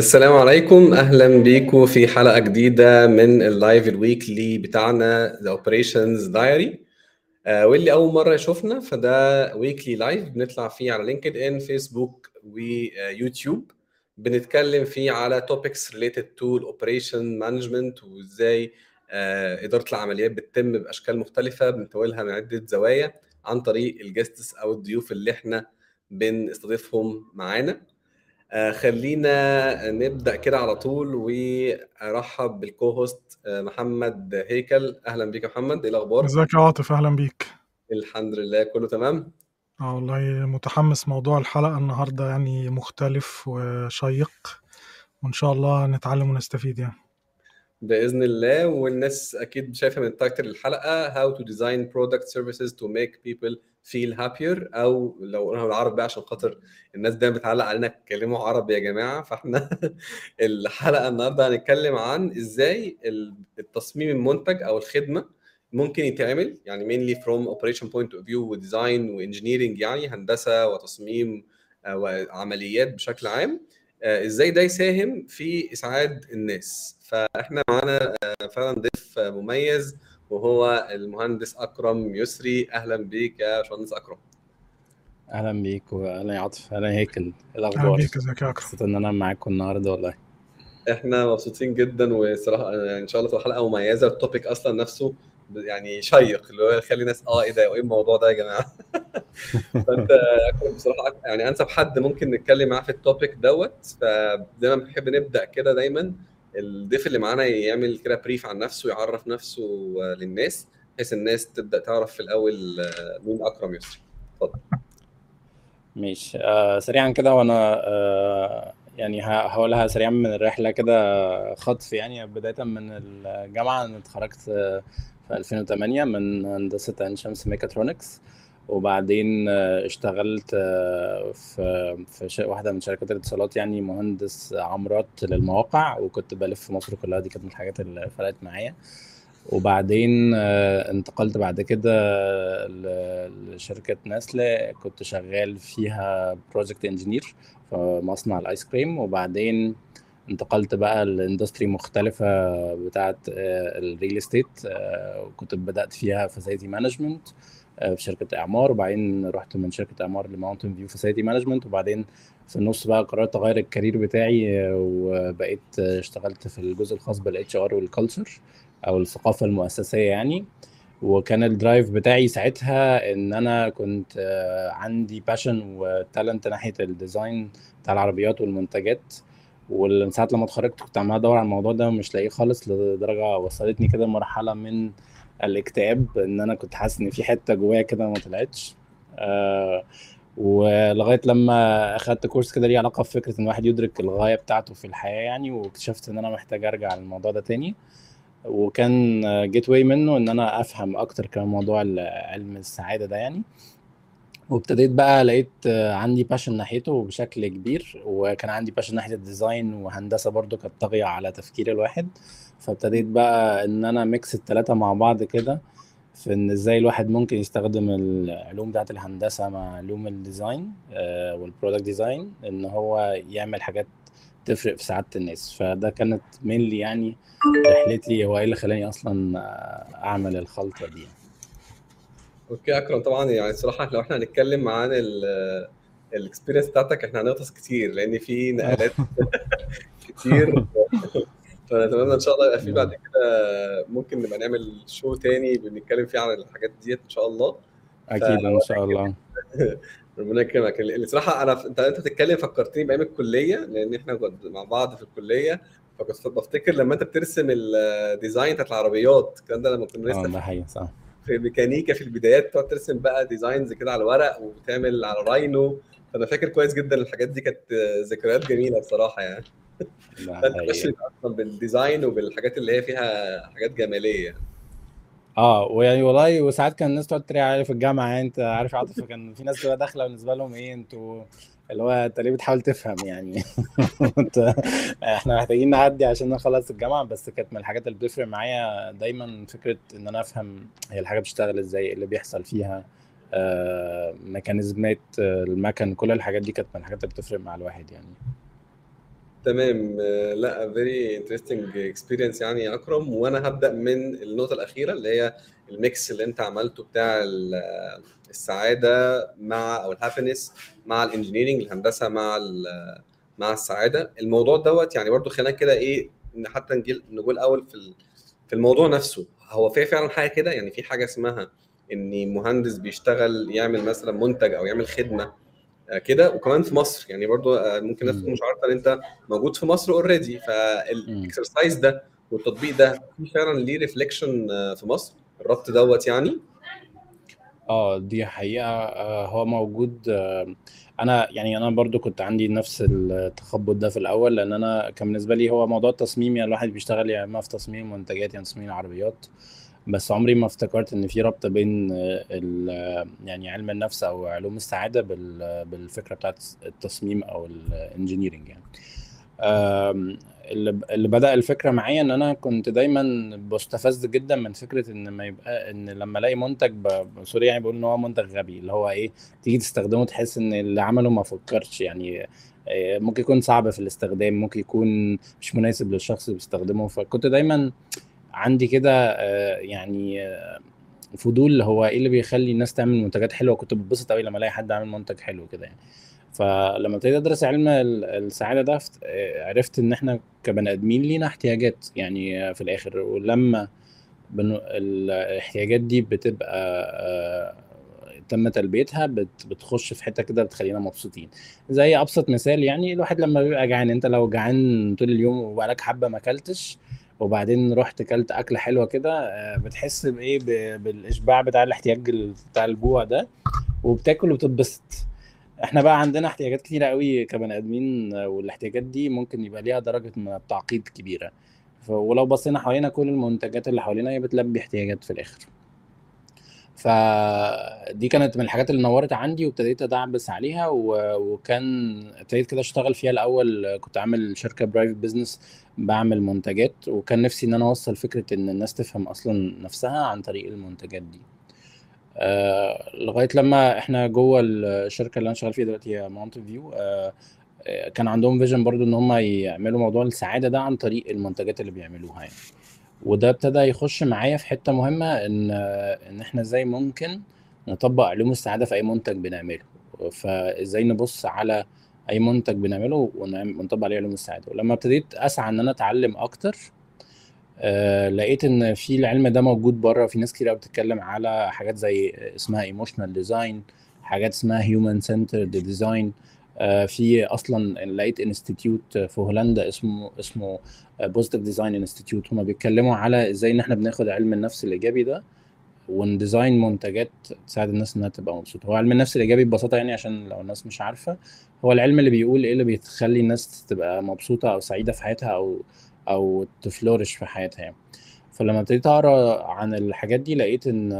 السلام عليكم. أهلا بيكم في حلقة جديدة من ال live ال weekly بتاعنا The Operations Diary واللي أول مرة يشوفنا فده weekly live بنطلع فيه على لينكد ان فيسبوك ويوتيوب. بنتكلم فيه على topics related to ال operation management وإزاي آه، إدارة العمليات بتتم بأشكال مختلفة بنتناولها من عدة زوايا عن طريق ال guests أو الضيوف اللي إحنا بنستضيفهم معانا. آه، خلينا نبدأ كده على طول وأرحب بال co-host آه، محمد هيكل. أهلا بيك يا محمد إيه الأخبار؟ ازيك يا عاطف؟ أهلا بيك. الحمد لله كله تمام؟ آه والله متحمس موضوع الحلقة النهاردة يعني مختلف وشيق وإن شاء الله نتعلم ونستفيد يعني. باذن الله والناس أكيد شايفة من title الحلقة how to design product services to make people feel happier أو لو قلنا بالعربي بقى عشان خاطر الناس دايما بتعلق علينا اتكلموا عربي يا جماعة. فإحنا الحلقة النهارده هنتكلم عن إزاي التصميم المنتج أو الخدمة ممكن يتعمل يعني mainly from operation point of view و design و engineering يعني هندسة وتصميم آه، وعمليات بشكل عام. إزاي ده يساهم في إسعاد الناس. فإحنا معانا آه، فعلا ضيف مميز وهو المهندس أكرم يسري. أهلا بيك يا باشمهندس أكرم. أهلا بيك واهلا يا عاطف. أهلا هيكل. إيه أهلا الاخبار بيك ازيك يا أكرم. مبسوط إن أنا معاكم النهارده والله. إحنا مبسوطين جدا وصراحة آه، إن شاء الله تبقى حلقة مميزة. ال topic أصلا نفسه يعني شيق اللي هو يخلي الناس آه إيه ده؟ وايه الموضوع ده يا جماعة؟ فأنت بصراحة يعني أنسب حد ممكن نتكلم معاه في ال topic دوت فزي ما بنحب نبدأ كده دايما الضيف اللي معانا يعمل كده brief عن نفسه يعرف نفسه للناس بحيث الناس تبدأ تعرف في الأول آه، مين أكرم يسري اتفضل. ماشي. آه سريعا كده وأنا آه يعني هقولها سريعا من الرحلة كده خطف يعني بدايه من الجامعة أنا اتخرجت في 2008 من هندسة عين شمس ميكاترونكس وبعدين آه، اشتغلت آه، في في واحدة من شركات الاتصالات يعني مهندس عمارات للمواقع وكنت بلف في مصر كلها دي كانت من الحاجات اللي فرقت معايا. وبعدين آه، انتقلت بعد كده لشركة نستله كنت شغال فيها project engineer في مصنع الآيس كريم. وبعدين انتقلت بقى ل industry مختلفة بتاعت ال real estate وكنت بدأت فيها facility management في شركة إعمار وبعدين رحت من شركة إعمار لماونتن فيو facility management وبعدين في النص بقى قررت أغير ال career بتاعي آه، وبقيت آه، اشتغلت في الجزء الخاص بال HR وال culture أو الثقافة المؤسسية يعني. وكان ال drive بتاعي ساعتها إن أنا كنت آه، عندي passion و talent ناحية ال design بتاع العربيات والمنتجات. ومن ساعة لما اتخرجت كنت عمال أدور على الموضوع ده ومش لاقيه خالص لدرجة وصلتني كده لمرحله من الاكتئاب إن أنا كنت حاسس إن في حتة جوايا كده ما طلعتش. آه ولغاية لما أخدت course كده ليه علاقة بفكرة إن الواحد يدرك الغاية بتاعته في الحياة يعني واكتشفت إن أنا محتاج أرجع للموضوع ده تاني. وكان gateway منه إن أنا أفهم أكتر كمان موضوع علم السعادة ده يعني. وابتديت بقى لقيت آه، عندي passion ناحيته بشكل كبير وكان عندي passion ناحية ال design وهندسة برضو كانت طاغية على تفكير الواحد. فابتديت بقى إن أنا mix التلاتة مع بعض كده في إن إزاي الواحد ممكن يستخدم العلوم بتاعت الهندسة مع علوم ال design وال product design إن هو يعمل حاجات تفرق في سعادة الناس. فده كانت mainly يعني رحلتي هو إيه اللي خلاني أصلا آه، أعمل الخلطة دي okay أكرم طبعا يعني الصراحة لو إحنا هنتكلم عن ال experience بتاعتك إحنا هنغطس كتير لأن في نقلات كتير. فنتمنى إن شاء الله يبقى في بعد كده ممكن نبقى نعمل show تاني بنتكلم فيه عن الحاجات ديت إن شاء الله. أكيد إن شاء الله. ربنا يكرمك. الصراحة أنا أنت أنت بتتكلم فكرتني بأيام الكلية لأن إحنا كنا مع بعض في الكلية. فكنت بفتكر لما أنت بترسم ال design بتاعت العربيات الكلام ده لما كنا آه لسه ده حقيقي صح. في ميكانيكا في البدايات تقعد ترسم بقى designs كده على ورق وبتعمل على Rhino فأنا فاكر كويس جدا الحاجات دي كانت ذكريات جميلة بصراحة يعني. فأنت ماشي أصلا بالديزاين وبالحاجات اللي هي فيها حاجات جمالية. آه ويعني والله وساعات كان الناس تقعد تتريق عليا في الجامعة يعني أنت عارف عاطف كان في ناس تبقى داخلة بالنسبة لهم إيه أنتوا اللي هو أنت ليه بتحاول تفهم يعني؟ إحنا محتاجين نعدي عشان نخلص الجامعة بس كانت من الحاجات اللي بتفرق معايا دايما فكرة إن أنا أفهم هي الحاجة بتشتغل إزاي إيه اللي بيحصل فيها آه، mechanisms ات آه، المكن كل الحاجات دي كانت من الحاجات اللي بتفرق مع الواحد يعني. تمام. آه، لا very interesting experience يعني يا أكرم. وأنا هبدأ من النقطة الأخيرة اللي هي ال mix اللي أنت عملته بتاع ال- السعادة مع أو ال happiness مع ال engineering الهندسة مع مع السعادة. الموضوع دوت يعني برضو خلينا كده إيه إن حتى نجي نقول الأول في في الموضوع نفسه. هو في فعلا حاجة كده؟ يعني في حاجة اسمها إن مهندس بيشتغل يعمل مثلا منتج أو يعمل خدمة آه، كده وكمان في مصر. يعني برضو آه، ممكن الناس مش عارفه ان أنت موجود في مصر already فال exercise ده والتطبيق ده في فعلا ليه reflection في مصر. الربط دوت يعني. آه دي حقيقة آه، هو موجود آه، أنا يعني أنا برضو كنت عندي نفس التخبط ده في الأول لأن أنا كان بالنسبة لي هو موضوع التصميم يعني الواحد بيشتغل يا إما في تصميم منتجات يعني تصميم العربيات بس عمري ما افتكرت إن في ربط بين آه، ال- يعني علم النفس أو علوم السعادة بال- بالفكرة بتاعت التصميم أو ال engineering يعني. اللي بدأ الفكرة معايا إن أنا كنت دايما بستفز جدا من فكرة إن ما يبقى إن لما ألاقي منتج sorry يعني بقول إن هو منتج غبي اللي هو إيه تيجي تستخدمه تحس إن اللي عمله ما فكرش يعني آه، ممكن يكون صعب في الاستخدام ممكن يكون مش مناسب للشخص اللي بيستخدمه. فكنت دايما عندي كده آه، يعني آه، فضول هو إيه اللي بيخلي الناس تعمل منتجات حلوة. كنت بتبسط قوي لما ألاقي حد عامل منتج حلو كده يعني. فلما ابتديت ادرس علم ال- السعادة ده فت- عرفت ان إحنا كبني ادمين لينا احتياجات يعني في الآخر. ولما بن... الاحتياجات دي بتبقى آه، تم تلبيتها بت... بتخش في حتة كده بتخلينا مبسوطين. زي أبسط مثال يعني الواحد لما بيبقى جعان انت لو جعان طول اليوم وبقالك حبة ما أكلتش وبعدين رحت أكلت أكلة حلوة كده آه، بتحس بإيه؟ ب... بالإشباع بتاع الاحتياج ال- بتاع الجوع ده وبتاكل وبتتبسط. إحنا بقى عندنا احتياجات كتيرة قوي كبني ادمين والاحتياجات دي ممكن يبقى ليها درجة من التعقيد كبيرة. ف- ولو بصينا حوالينا كل المنتجات اللي حوالينا هي بتلبي احتياجات في الآخر. فدي كانت من الحاجات اللي نورت عندي وابتديت أدعبس عليها. وكان ابتديت كده أشتغل فيها الأول. كنت عامل شركة private business بعمل منتجات وكان نفسي إن أنا أوصل فكرة إن الناس تفهم أصلا نفسها عن طريق المنتجات دي. آه لغاية لما إحنا جوه الشركة اللي أنا شغال فيها دلوقتي هي ماونتن فيو آه آه، كان عندهم vision برضو إن هم يعملوا موضوع السعادة ده عن طريق المنتجات اللي بيعملوها يعني. وده ابتدى يخش معايا في حتة مهمة إن إن إحنا إزاي ممكن نطبق علوم السعادة في أي منتج بنعمله. فإزاي نبص على أي منتج بنعمله ونطبق عليه علوم السعادة. ولما ابتديت أسعى إن أنا أتعلم أكتر آه، لقيت إن في العلم ده موجود بره. في ناس كتير قوي بتتكلم على حاجات زي اسمها emotional design حاجات اسمها human centered design في أصلا لقيت institute في هولندا اسمه اسمه Positive Design Institute هما بيتكلموا على إزاي إن إحنا بناخد علم النفس الإيجابي ده ون design منتجات تساعد الناس إنها تبقى مبسوطة. هو علم النفس الإيجابي ببساطة يعني عشان لو الناس مش عارفة هو العلم اللي بيقول إيه اللي بيخلي الناس تبقى مبسوطة أو سعيدة في حياتها أو أو تفلورش في حياتها يعني. فلما ابتديت أقرأ عن الحاجات دي لقيت إن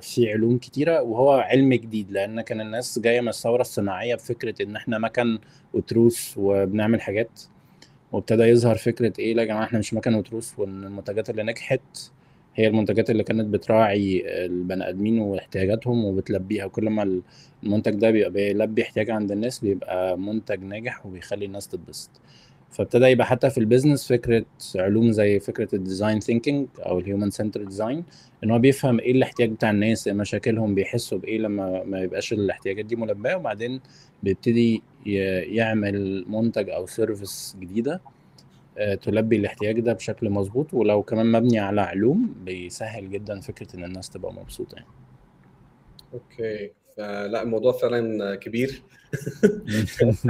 في علوم كتيرة وهو علم جديد لأن كان الناس جاية من الثورة الصناعية بفكرة إن إحنا مكن وتروس وبنعمل حاجات. وابتدى يظهر فكرة إيه لا يا جماعة إحنا مش مكن وتروس وإن المنتجات اللي نجحت هي المنتجات اللي كانت بتراعي البني آدمين واحتياجاتهم وبتلبيها. وكل ما المنتج ده بيبقى بيلبي احتياج عند الناس بيبقى منتج ناجح وبيخلي الناس تتبسط. فابتدى يبقى حتى في ال business فكرة علوم زي فكرة ال design thinking أو ال human center design إن هو بيفهم إيه الاحتياج بتاع الناس إيه مشاكلهم بيحسوا بإيه لما ما يبقاش الاحتياجات دي ملبيه وبعدين بيبتدي يعمل منتج أو service جديدة آه، تلبي الاحتياج ده بشكل مظبوط ولو كمان مبني على علوم بيسهل جدا فكرة إن الناس تبقى مبسوطة يعني. أوكي. فلا الموضوع فعلا كبير.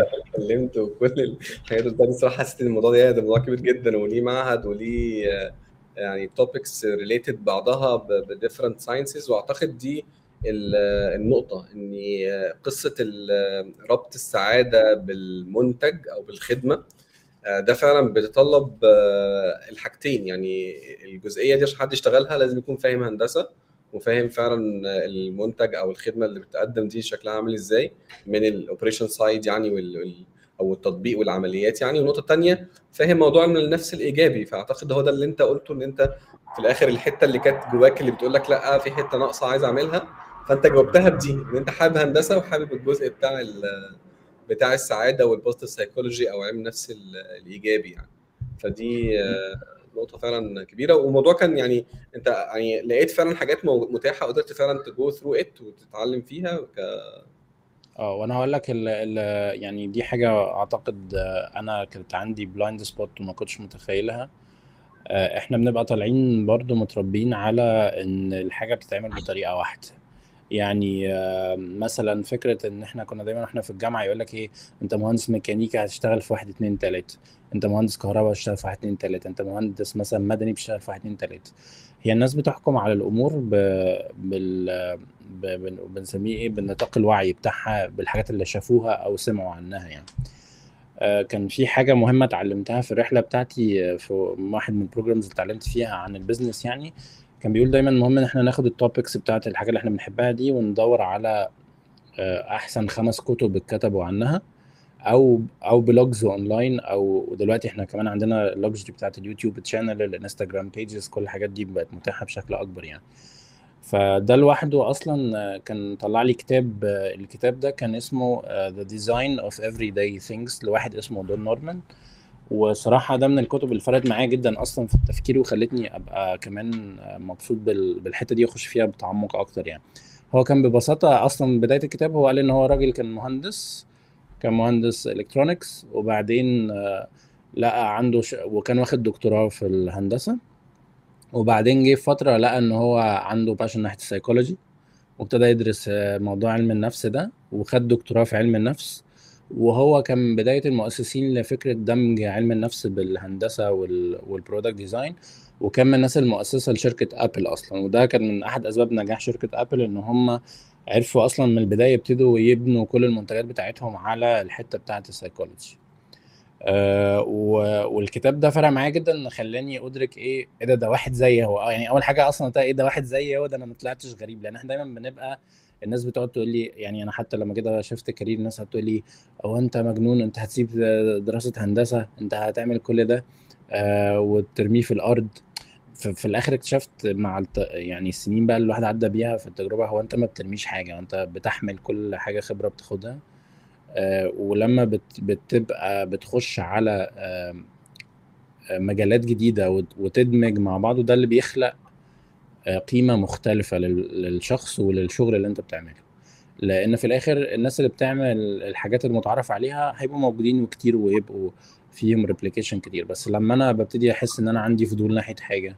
اتكلمت وكل الحاجات بتاعتي الصراحة حسيت إن الموضوع ده ده موضوع كبير جدا وليه معهد وليه آه، يعني topics related بعضها ب different sciences وأعتقد دي ال- النقطة إن آه، ال- آه، ربط السعادة بالمنتج أو بالخدمة آه، ده فعلا بيتطلب الحاجتين. يعني الجزئية دي عشان حد يشتغلها لازم يكون فاهم هندسة. وفاهم فعلا المنتج أو الخدمة اللي بتقدم دي شكلها عامل إزاي من ال operation side يعني وال أو التطبيق والعمليات يعني. والنقطه الثانية فاهم موضوع علم النفس الإيجابي فأعتقد هو ده اللي أنت قلته إن أنت في الآخر الحتة اللي كانت جواك اللي بتقول لك لأ في حتة ناقصة عايز أعملها فأنت جاوبتها بدي. إن أنت حابب هندسة وحابب الجزء بتاع بتاع السعادة وال positive psychology أو علم النفس ال- الإيجابي يعني. فدي آه، نقطة فعلا كبيرة والموضوع كان يعني أنت يعني لقيت فعلا حاجات متاحة قدرت فعلا ت go through it وتتعلم فيها ك... آه وأنا هقول لك ال ال يعني دي حاجة أعتقد أنا كانت عندي blind spot وما كنتش متخيلها. آه، إحنا بنبقى طالعين برضو متربيين على إن الحاجة بتتعمل بطريقة واحدة. يعني مثلا فكرة إن إحنا كنا دايما وإحنا في الجامعة يقول لك إيه أنت مهندس ميكانيكا هتشتغل في واحد اتنين تلاتة أنت مهندس كهرباء هتشتغل في واحد اتنين تلاتة أنت مهندس مثلا مدني بتشتغل في واحد اتنين تلاتة. هي الناس بتحكم على الأمور ب... بال بنسميه إيه بالنطاق الوعي بتاعها بالحاجات اللي شافوها أو سمعوا عنها يعني. آه، كان في حاجة مهمة اتعلمتها في الرحلة بتاعتي آه، في واحد من ال programs اللي اتعلمت فيها عن ال business يعني كان بيقول دايما مهم إن إحنا ناخد ال topics بتاعت الحاجة اللي إحنا بنحبها دي وندور على آه، أحسن خمس كتب اتكتبوا عنها أو أو blogs online أو دلوقتي إحنا كمان عندنا ال vlogs دي بتاعت اليوتيوب channel الإنستجرام pages كل الحاجات دي بقت متاحة بشكل أكبر يعني. فده لوحده أصلا آه، كان طلع لي كتاب آه، الكتاب ده كان اسمه The Design of Everyday Things لواحد اسمه دون نورمان وصراحة ده من الكتب اللي فرقت معايا جدا أصلا في التفكير وخلتني أبقى كمان مبسوط بال- بالحتة دي وأخش فيها بتعمق أكتر يعني. هو كان ببساطة أصلا بداية الكتاب هو قال إن هو راجل كان مهندس كان مهندس electronics وبعدين آه، لقى عنده ش... وكان واخد دكتوراه في الهندسة. وبعدين جه في فترة لقى إن هو عنده passion ناحية السيكولوجي وابتدى يدرس آه، موضوع علم النفس ده وخد دكتوراه في علم النفس. وهو كان من بداية المؤسسين لفكرة دمج علم النفس بالهندسة وال... وال product design وكان من الناس المؤسسة لشركة أبل أصلا. وده كان من أحد أسباب نجاح شركة أبل إن هم عرفوا أصلا من البداية يبتدوا يبنوا كل المنتجات بتاعتهم على الحتة بتاعة السيكولوجي آه والكتاب ده فرق معايا جدا إن خلاني أدرك إيه إيه ده ده واحد زيي هو. آه يعني أول حاجة أصلا إيه ده واحد زيي هو ده أنا ما طلعتش غريب. لأن إحنا دايما بنبقى الناس بتقعد تقول لي يعني أنا حتى لما كده شفت كارير الناس هتقول لي هو أنت مجنون أنت هتسيب دراسة هندسة أنت هتعمل كل ده آه وترميه في الأرض. في الآخر اكتشفت مع الت... يعني السنين بقى اللي الواحد عدى بيها في التجربة هو أنت ما بترميش حاجة أنت بتحمل كل حاجة خبرة بتاخدها آه، ولما بت... بتبقى بتخش على آه، مجالات جديدة وت- وتدمج مع بعض وده اللي بيخلق قيمة مختلفة لل- للشخص وللشغل اللي انت بتعمله. لأن في الآخر الناس اللي بتعمل الحاجات المتعارف عليها هيبقوا موجودين وكتير ويبقوا فيهم replication كتير. بس لما أنا ببتدي أحس إن أنا عندي فضول ناحية حاجة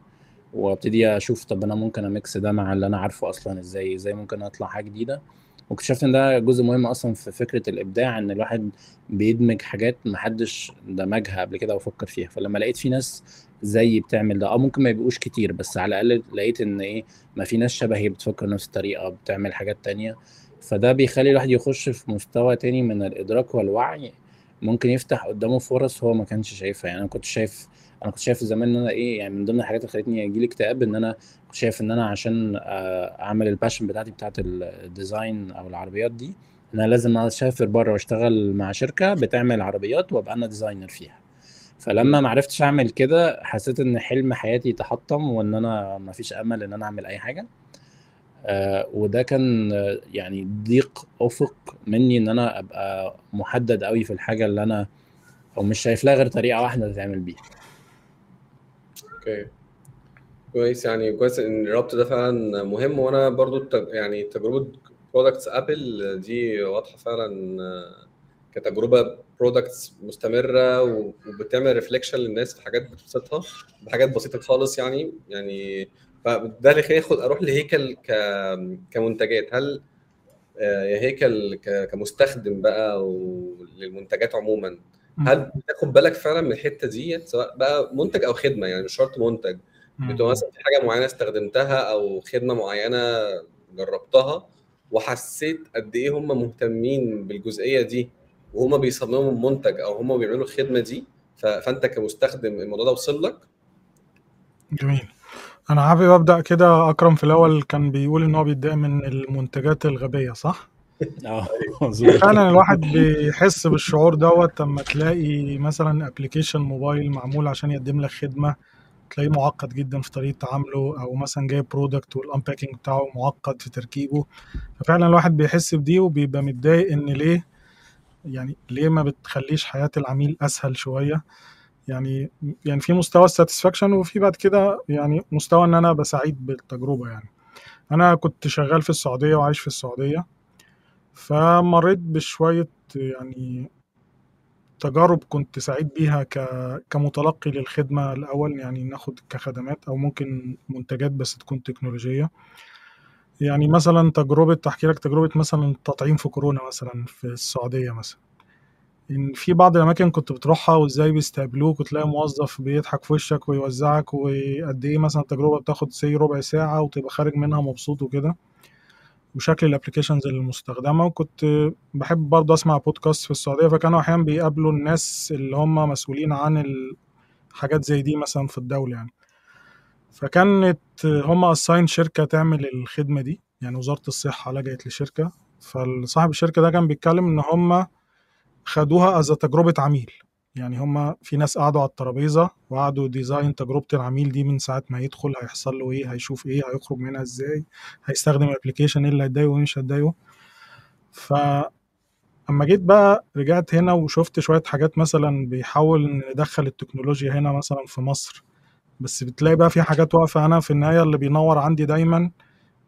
وأبتدي أشوف طب أنا ممكن أ mix ده مع اللي أنا عارفه أصلا إزاي إزاي ممكن أطلع حاجة جديدة واكتشفت إن ده جزء مهم أصلا في فكرة الإبداع إن الواحد بيدمج حاجات محدش دمجها قبل كده وفكر فيها. فلما لقيت في ناس زيي بتعمل ده آه ممكن ما يبقوش كتير بس على الأقل لقيت إن إيه ما في ناس شبهي بتفكر نفس الطريقة بتعمل حاجات تانية. فده بيخلي الواحد يخش في مستوى تاني من الإدراك والوعي. ممكن يفتح قدامه فرص هو ما كانش شايفها. يعني أنا كنت شايف أنا كنت شايف زمان إن أنا إيه يعني من ضمن الحاجات اللي خلتني يجي لي اكتئاب إن أنا كنت شايف إن أنا عشان آه، أعمل ال passion بتاعتي بتاعت ال design أو العربيات دي إن أنا لازم أسافر بره وأشتغل مع شركة بتعمل عربيات وأبقى أنا designer فيها. فلما ما عرفتش أعمل كده حسيت إن حلم حياتي تحطم وإن أنا ما فيش أمل إن أنا أعمل أي حاجة. آه وده كان آه، يعني ضيق أفق مني إن أنا أبقى محدد قوي في الحاجة اللي أنا أو مش شايف لها غير طريقة واحدة تتعمل بيها. أوكي. كويس يعني كويس إن الربط ده فعلا مهم. وأنا برضو الت- يعني تجربة products أبل دي واضحة فعلا كتجربة products مستمرة وبتعمل reflection للناس في حاجات بتبسطها بحاجات بسيطة خالص يعني. يعني فده اللي خليني أروح لهيكل ك كمنتجات. هل آه، يا هيكل ك- كمستخدم بقى وللمنتجات عموما هل بتاخد بالك فعلا من الحتة دي سواء بقى منتج أو خدمة يعني مش شرط منتج. بتبقى مثلا في حاجة معينة استخدمتها أو خدمة معينة جربتها وحسيت قد إيه هم مهتمين بالجزئية دي وهم بيصمموا المنتج أو هم بيعملوا الخدمه دي فأنت كمستخدم الموضوع ده وصل لك؟ جميل. أنا حابب أبدأ كده أكرم في الأول كان بيقول إن هو بيتضايق من المنتجات الغبية صح؟ فعلا الواحد بيحس بالشعور دوت لما تلاقي مثلا application موبايل معمول عشان يقدم لك خدمة تلاقيه معقد جدا في طريقة تعامله أو مثلا جايب product وال unpacking بتاعه معقد في تركيبه. ففعلا الواحد بيحس بده وبيبقى متضايق إن ليه يعني ليه ما بتخليش حياة العميل أسهل شوية. يعني يعني في مستوى ال satisfaction وفي بعد كده يعني مستوى إن أنا بسعيد بالتجربة يعني. أنا كنت شغال في السعودية وعايش في السعودية. فمريت بشوية يعني تجارب كنت سعيد بيها ك... كمتلقي للخدمة. الأول يعني ناخد كخدمات أو ممكن منتجات بس تكون تكنولوجية. يعني مثلا تجربة تحكي لك تجربة مثلا التطعيم في كورونا مثلا في السعودية مثلا. إن في بعض الأماكن كنت بتروحها وإزاي بيستقبلوك وتلاقي موظف بيضحك في وشك ويوزعك وقد إيه مثلا التجربة بتاخد سي ربع ساعة وتبقى خارج منها مبسوط وكده. وشكل ال applications المستخدمة وكنت بحب برضه أسمع بودكاست في السعودية فكانوا أحيانا بيقابلوا الناس اللي هم مسؤولين عن الحاجات زي دي مثلا في الدولة يعني. فكانت هم assign شركة تعمل الخدمة دي يعني وزارة الصحة لجأت لشركة فصاحب الشركة ده كان بيتكلم إن هم خدوها as تجربة عميل. يعني هم في ناس قعدوا على الترابيزة وقعدوا design تجربة العميل دي من ساعة ما يدخل هيحصل له إيه هيشوف إيه هيخرج منها إزاي هيستخدم ال application إيه اللي هيتضايقه وايه مش هيتضايقه ف أما جيت بقى رجعت هنا وشفت شوية حاجات مثلا بيحاول ندخل التكنولوجيا هنا مثلا في مصر. بس بتلاقي بقى في حاجات واقفة أنا في النهاية اللي بينور عندي دايما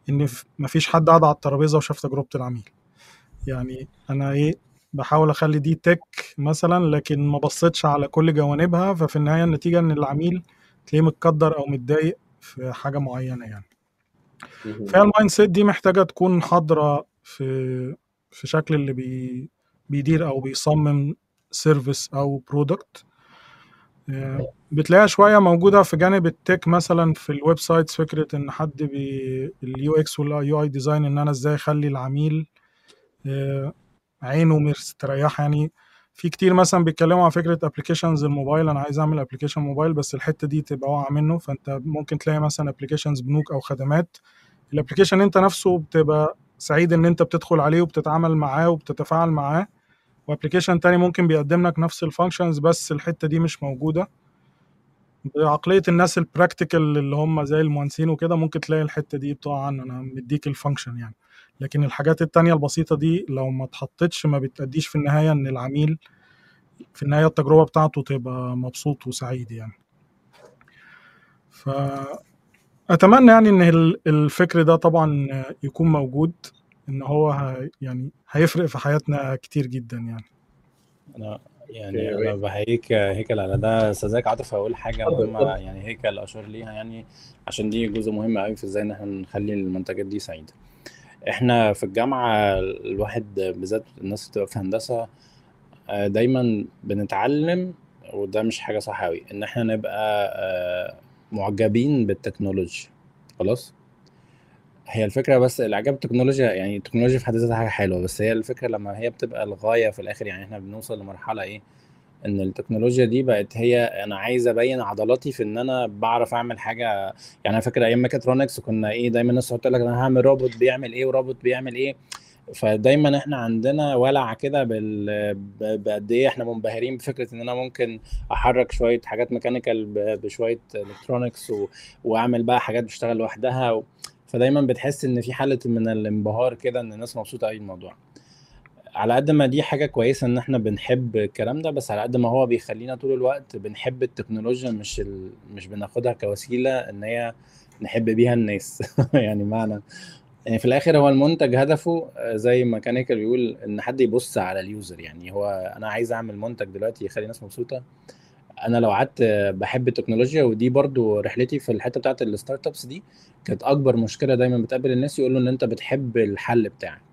إن مفيش حد قاعد على الترابيزة وشاف تجربة العميل. يعني أنا إيه بحاول أخلي دي tech مثلا لكن ما بصيتش على كل جوانبها. ففي النهاية النتيجة إن العميل تلاقيه متكدر أو متضايق في حاجة معينة يعني. فهي ال mindset دي محتاجة تكون حاضرة في في شكل اللي بي بيدير أو بيصمم service أو product بتلاقيها شوية موجودة في جانب ال tech مثلا في ال websites فكرة إن حد بي ال UX وال UI design إن أنا إزاي أخلي العميل عينه مستريحه يعني في كتير مثلا بيتكلموا على فكرة applications الموبايل أنا عايز أعمل application موبايل بس الحتة دي تبقى واقعة منه. فأنت ممكن تلاقي مثلا applications بنوك أو خدمات. ال application أنت نفسه بتبقى سعيد إن أنت بتدخل عليه وبتتعامل معاه وبتتفاعل معاه. و application تاني ممكن بيقدم لك نفس ال functions بس الحتة دي مش موجودة. بعقلية الناس ال practical اللي هم زي المهندسين وكده ممكن تلاقي الحتة دي بتقع عنه. أنا مديك ال function يعني. لكن الحاجات التانية البسيطة دي لو ما اتحطتش ما بتأديش في النهاية إن العميل في النهاية التجربة بتاعته تبقى مبسوط وسعيد يعني. فأتمنى يعني إن الفكر ده طبعا يكون موجود إن هو يعني هيفرق في حياتنا كتير جدا يعني. أنا يعني أنا بحييك هيكل على ده. استاذك عاطف هقول حاجة مهمة يعني هيكل اشار ليها يعني عشان دي جزء مهم قوي في إزاي إن إحنا نخلي المنتجات دي سعيدة. إحنا في الجامعة الواحد بالذات الناس اللي في هندسة دايما بنتعلم وده مش حاجة صح قوي إن إحنا نبقى معجبين بالتكنولوجيا خلاص؟ هي الفكرة بس الإعجاب بالتكنولوجيا يعني التكنولوجيا في حد ذاتها حاجة حلوة بس هي الفكرة لما هي بتبقى الغاية في الآخر يعني إحنا بنوصل لمرحلة إيه؟ إن التكنولوجيا دي بقت هي أنا عايز أبين عضلاتي في إن أنا بعرف أعمل حاجة. يعني أنا فاكر أيام ميكاترونكس كنا إيه دايما الناس تقول لك أنا هعمل روبوت بيعمل إيه وروبوت بيعمل إيه. فدايما إحنا عندنا ولع كده بال بقد إيه إحنا منبهرين بفكرة إن أنا ممكن أحرك شوية حاجات mechanical بشوية electronics و... وأعمل بقى حاجات بتشتغل لوحدها و... فدايما بتحس إن في حالة من الانبهار كده إن الناس مبسوطة قوي الموضوع على قد ما دي حاجة كويسة إن إحنا بنحب الكلام ده بس على قد ما هو بيخلينا طول الوقت بنحب التكنولوجيا مش ال... مش بناخدها كوسيلة إن هي نحب بيها الناس. يعني معنى يعني في الآخر هو المنتج هدفه زي ما كانيكال بيقول إن حد يبص على ال user. يعني هو أنا عايز أعمل منتج دلوقتي يخلي الناس مبسوطة. أنا لو قعدت بحب التكنولوجيا ودي برضو رحلتي في الحتة بتاعت ال startups دي كانت أكبر مشكلة دايما بتقابل الناس يقولوا إن أنت بتحب الحل بتاعك.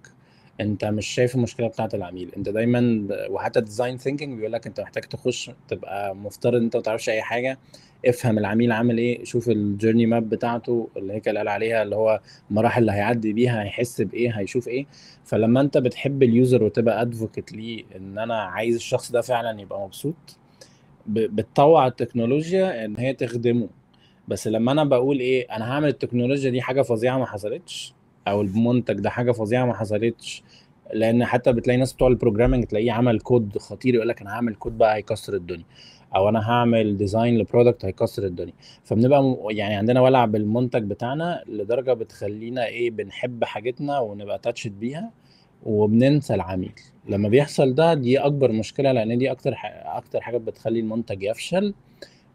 انت مش شايف المشكلة بتاعت العميل. انت دايما وحتى design thinking بيقول لك انت محتاج تخش تبقى مفترض انت ما تعرفش أي حاجة. افهم العميل عامل إيه شوف ال journey map بتاعته اللي هيك قال عليها اللي هو المراحل اللي هيعدي بيها هيحس بإيه هيشوف إيه. فلما انت بتحب ال user وتبقى advocate ليه إن أنا عايز الشخص ده فعلا يبقى مبسوط بتطوع التكنولوجيا إن هي تخدمه. بس لما أنا بقول إيه أنا هعمل التكنولوجيا دي حاجة فظيعة ما حصلتش. أو المنتج ده حاجة فظيعة ما حصلتش. لأن حتى بتلاقي ناس بتوع ال programming تلاقيه عمل كود خطير يقول لك أنا هعمل كود بقى هيكسر الدنيا. أو أنا هعمل design ل product هيكسر الدنيا. فبنبقى يعني عندنا ولع بالمنتج بتاعنا لدرجة بتخلينا إيه بنحب حاجتنا ونبقى attached بيها وبننسى العميل. لما بيحصل ده دي أكبر مشكلة لأن دي أكتر أكتر حاجة بتخلي المنتج يفشل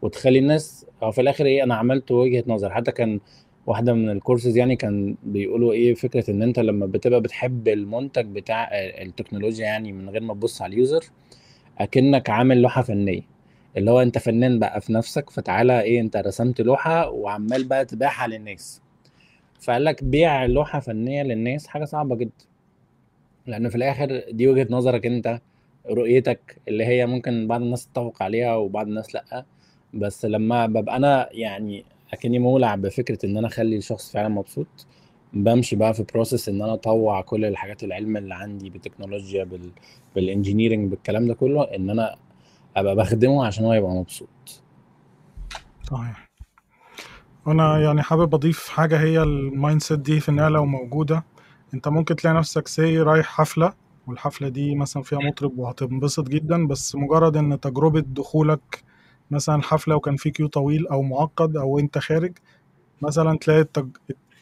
وتخلي الناس أو في الآخر إيه أنا عملت وجهة نظر. حتى كان واحدة من الكورسز يعني كان بيقولوا إيه فكرة إن أنت لما بتبقى بتحب المنتج بتاع التكنولوجيا يعني من غير ما تبص على ال user أكنك عامل لوحة فنية. اللي هو أنت فنان بقى في نفسك فتعالى إيه أنت رسمت لوحة وعمال بقى تبيعها للناس. فقال لك بيع لوحة فنية للناس حاجة صعبة جدا. لأن في الآخر دي وجهة نظرك أنت رؤيتك اللي هي ممكن بعض الناس تتفق عليها وبعض الناس لأ. بس لما ببقى أنا يعني أكني مولع بفكرة إن أنا أخلي الشخص فعلا مبسوط. بمشي بقى في process إن أنا أطوع كل الحاجات العلم اللي عندي بالتكنولوجيا بال بال engineering بالكلام ده كله إن أنا أبقى بخدمه عشان هو يبقى مبسوط. صحيح. أنا يعني حابب أضيف حاجة هي ال mindset دي في انها لو موجودة. أنت ممكن تلاقي نفسك say رايح حفلة والحفلة دي مثلا فيها مطرب وهتنبسط جدا بس مجرد إن تجربة دخولك مثلا حفلة وكان في queue طويل أو معقد أو أنت خارج مثلا تلاقي التج...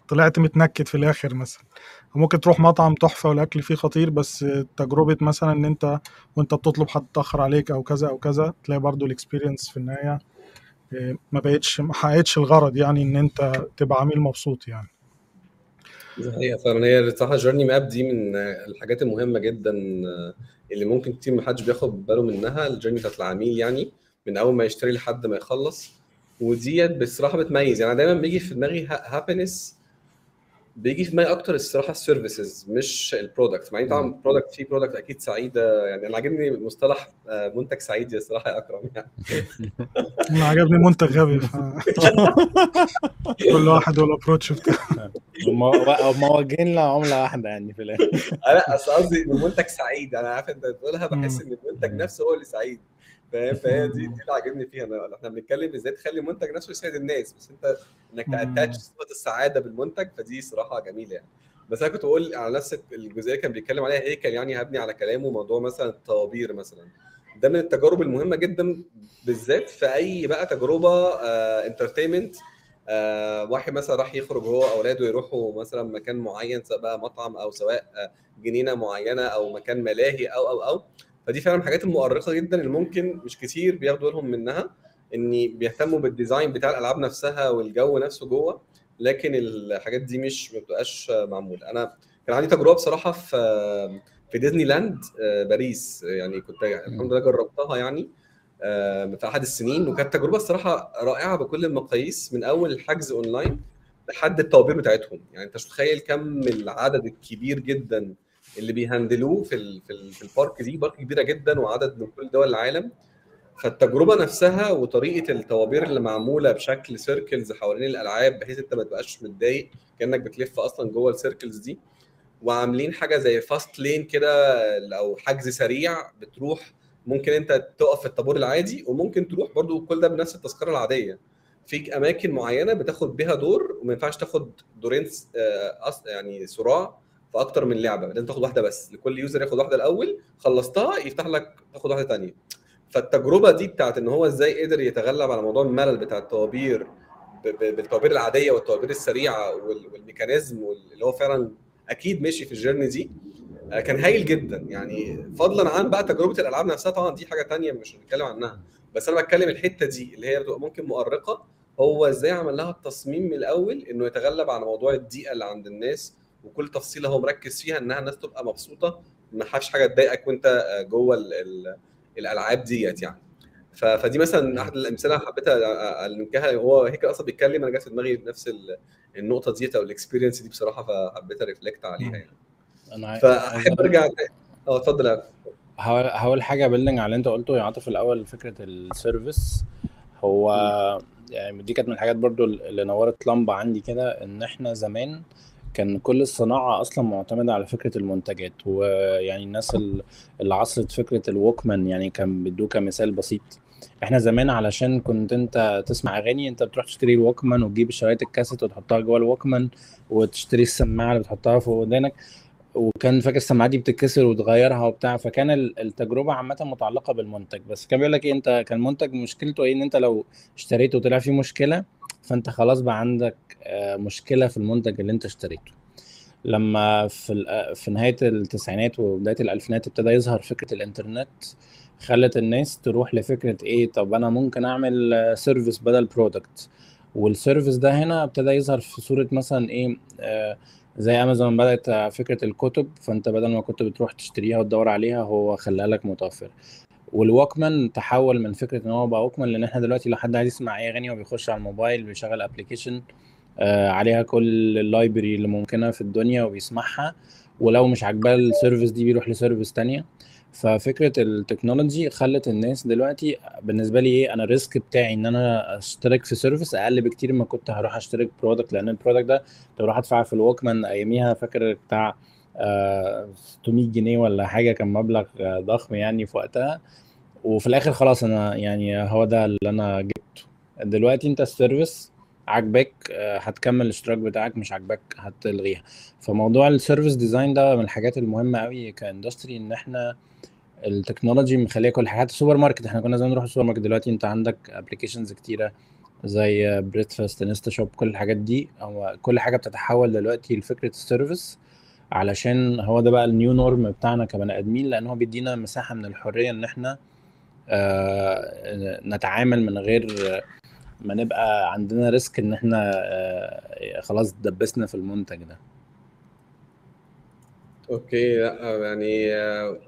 طلعت متنكد في الآخر مثلا. ممكن تروح مطعم تحفة والأكل فيه خطير بس تجربة مثلا إن أنت وأنت بتطلب حد اتاخر عليك أو كذا أو كذا تلاقي برضو ال experience في النهاية إيه، ما بقتش ما حققتش الغرض يعني إن أنت تبقى عميل مبسوط يعني. حقيقة فعلا. هي بصراحة journey map دي من الحاجات المهمة جدا اللي ممكن كتير محدش بياخد باله منها. ال journey بتاعت العميل يعني. من أول ما يشتري لحد ما يخلص وديت بصراحة بتميز. يعني دايما بيجي في دماغي happiness بيجي في دماغي أكتر الصراحة ال services مش ال product مع إن طبعا product في product أكيد سعيدة. يعني أنا عاجبني مصطلح آه، منتج سعيد الصراحة يا أكرم. يعني أنا عجبني منتج غبي. كل واحد والابروتش بتاعه. هم واجهين لها عملة واحدة يعني في الآخر. لا أصل قصدي إن المنتج سعيد. أنا عارف أنت بتقولها بحس. إن المنتج نفسه هو اللي سعيد. فاهم؟ فهي دي دي اللي عاجبني فيها. إحنا بنتكلم إزاي تخلي المنتج نفسه يسعد الناس بس أنت إنك مم. تاتاتش صفة السعادة بالمنتج فدي صراحة جميلة يعني. بس أنا كنت بقول على نفس الجزئية اللي كان بيتكلم عليها هيكل يعني هبني على كلامه موضوع مثلا الطوابير مثلا. ده من التجارب المهمة جدا بالذات في أي بقى تجربة entertainment آه واحد مثلا راح يخرج هو وأولاده يروحوا مثلا مكان معين سواء بقى مطعم أو سواء آه، جنينة معينة أو مكان ملاهي أو أو أو. فدي فعلا من الحاجات المؤرقة جدا اللي ممكن مش كتير بياخدوا بالهم منها إن بيهتموا بال design بتاع الألعاب نفسها والجو نفسه جوه لكن الحاجات دي مش ما بتبقاش معمولة. أنا كان عندي تجربة بصراحة في في ديزني لاند باريس. يعني كنت الحمد لله جربتها يعني آه، في أحد السنين. وكانت تجربة الصراحه رائعة بكل المقاييس من أول الحجز اونلاين لحد الطوابير بتاعتهم. يعني أنت مش متخيل كم العدد الكبير جدا اللي بي handle وه في ال في, ال في ال park دي park كبيرة جدا وعدد من كل دول العالم. فالتجربة نفسها وطريقة الطوابير اللي معمولة بشكل circles حوالين الألعاب بحيث أنت ما تبقاش متضايق كأنك بتلف أصلا جوه ال circles دي. وعاملين حاجة زي fast lane كده أو حجز سريع بتروح ممكن أنت تقف في الطابور العادي وممكن تروح برضو كل ده بنفس التذكرة العادية. في أماكن معينة بتاخد بيها دور وما ينفعش تاخد دورين آه، يعني صراع. في أكتر من لعبة لازم تاخد واحدة بس لكل user ياخد واحدة الأول خلصتها يفتح لك تاخد واحدة ثانية فالتجربة دي بتاعت إن هو إزاي قدر يتغلب على موضوع الملل بتاع الطوابير بالطوابير العادية والطوابير السريعة وال- والميكانيزم وال- اللي هو فعلا أكيد مشي في الجيرني دي آه، كان هايل جدا. يعني فضلا عن بقى تجربة الألعاب نفسها طبعا دي حاجة تانية مش هنتكلم عنها. بس أنا بتكلم الحتة دي اللي هي بتبقى ممكن مؤرقة هو إزاي عمل لها التصميم من الأول إنه يتغلب على موضوع الضيقه اللي عند الناس وكل تفصيلة هو مركز فيها إنها الناس تبقى مبسوطة ما فيهاش حاجة تضايقك وأنت آه، جوه ال ال الألعاب ديت يعني. فدي مثلا أحد الأمثلة اللي حبيت انكها هو هيكل أصلا بيتكلم أنا جت في دماغي نفس ال- النقطة ديت أو ال experience دي بصراحة فحبيت a reflect عليها يعني. أنا فأحب أرجع آه اتفضل هقول هقول حاجة building على اللي أنت قلته يا عاطف في الأول فكرة ال service هو يعني دي كانت من الحاجات برضو اللي نورت لمبة عندي كده إن إحنا زمان كان كل الصناعة أصلا معتمدة على فكرة المنتجات ويعني الناس ال- اللي عصرت فكرة الووكمان يعني كان بيدوه كمثال بسيط. إحنا زمان علشان كنت أنت تسمع أغاني أنت بتروح تشتري الووكمان وتجيب شرايط الكاسيت وتحطها جوه الووكمان وتشتري السماعة اللي بتحطها فوق ودانك. وكان فاكر السماعات دي بتتكسر وتغيرها وبتاع فكان ال- التجربة عامة متعلقة بالمنتج. بس كان بيقول لك إيه أنت كان المنتج مشكلته إيه إن أنت لو اشتريته وطلع فيه مشكلة فانت خلاص بقى عندك آه، مشكلة في المنتج اللي انت اشتريته. لما في في نهاية التسعينات وبداية الألفينات ابتدى يظهر فكرة الإنترنت خلت الناس تروح لفكرة إيه طب أنا ممكن أعمل service بدل product وال service ده هنا ابتدى يظهر في صورة مثلا إيه آه زي امازون بدأت فكرة الكتب فأنت بدل ما كنت بتروح تشتريها وتدور عليها هو خلاها لك متوفر. والوكمان تحول من فكرة إن هو بقى وكمان لإن إحنا دلوقتي لو حد عايز يسمع أي أغاني وبيخش على الموبايل بيشغل application آه عليها كل ال library اللي ممكنة في الدنيا وبيسمعها ولو مش عاجباه ال service دي بيروح ل service تانية. ففكرة ال technology خلت الناس دلوقتي بالنسبة لي إيه أنا ال risk بتاعي إن أنا أشترك في service أقل بكتير ما كنت هروح أشترك product لأن ال product ده لو راح أدفع في الوكمان أياميها فاكر بتاع آه 600 جنيه ولا حاجة كان مبلغ ضخم يعني في وقتها. وفي الآخر خلاص أنا يعني هو ده اللي أنا جبته. دلوقتي أنت ال service عاجباك هتكمل الاشتراك بتاعك مش عاجباك هتلغيها. فموضوع ال service design ده من الحاجات المهمة قوي ك industry إن إحنا ال technology مخلية كل حاجات السوبر ماركت إحنا كنا زمان نروح السوبر ماركت دلوقتي أنت عندك applications كتيرة زي بريدفاست انستا شوب كل الحاجات دي. أو كل حاجة بتتحول دلوقتي لفكرة ال service علشان هو ده بقى ال new norm بتاعنا كبني آدمين لأن هو بيدينا مساحة من الحرية إن إحنا آه نتعامل من غير ما نبقى عندنا risk إن إحنا آه خلاص دبسنا في المنتج ده. okay لأ يعني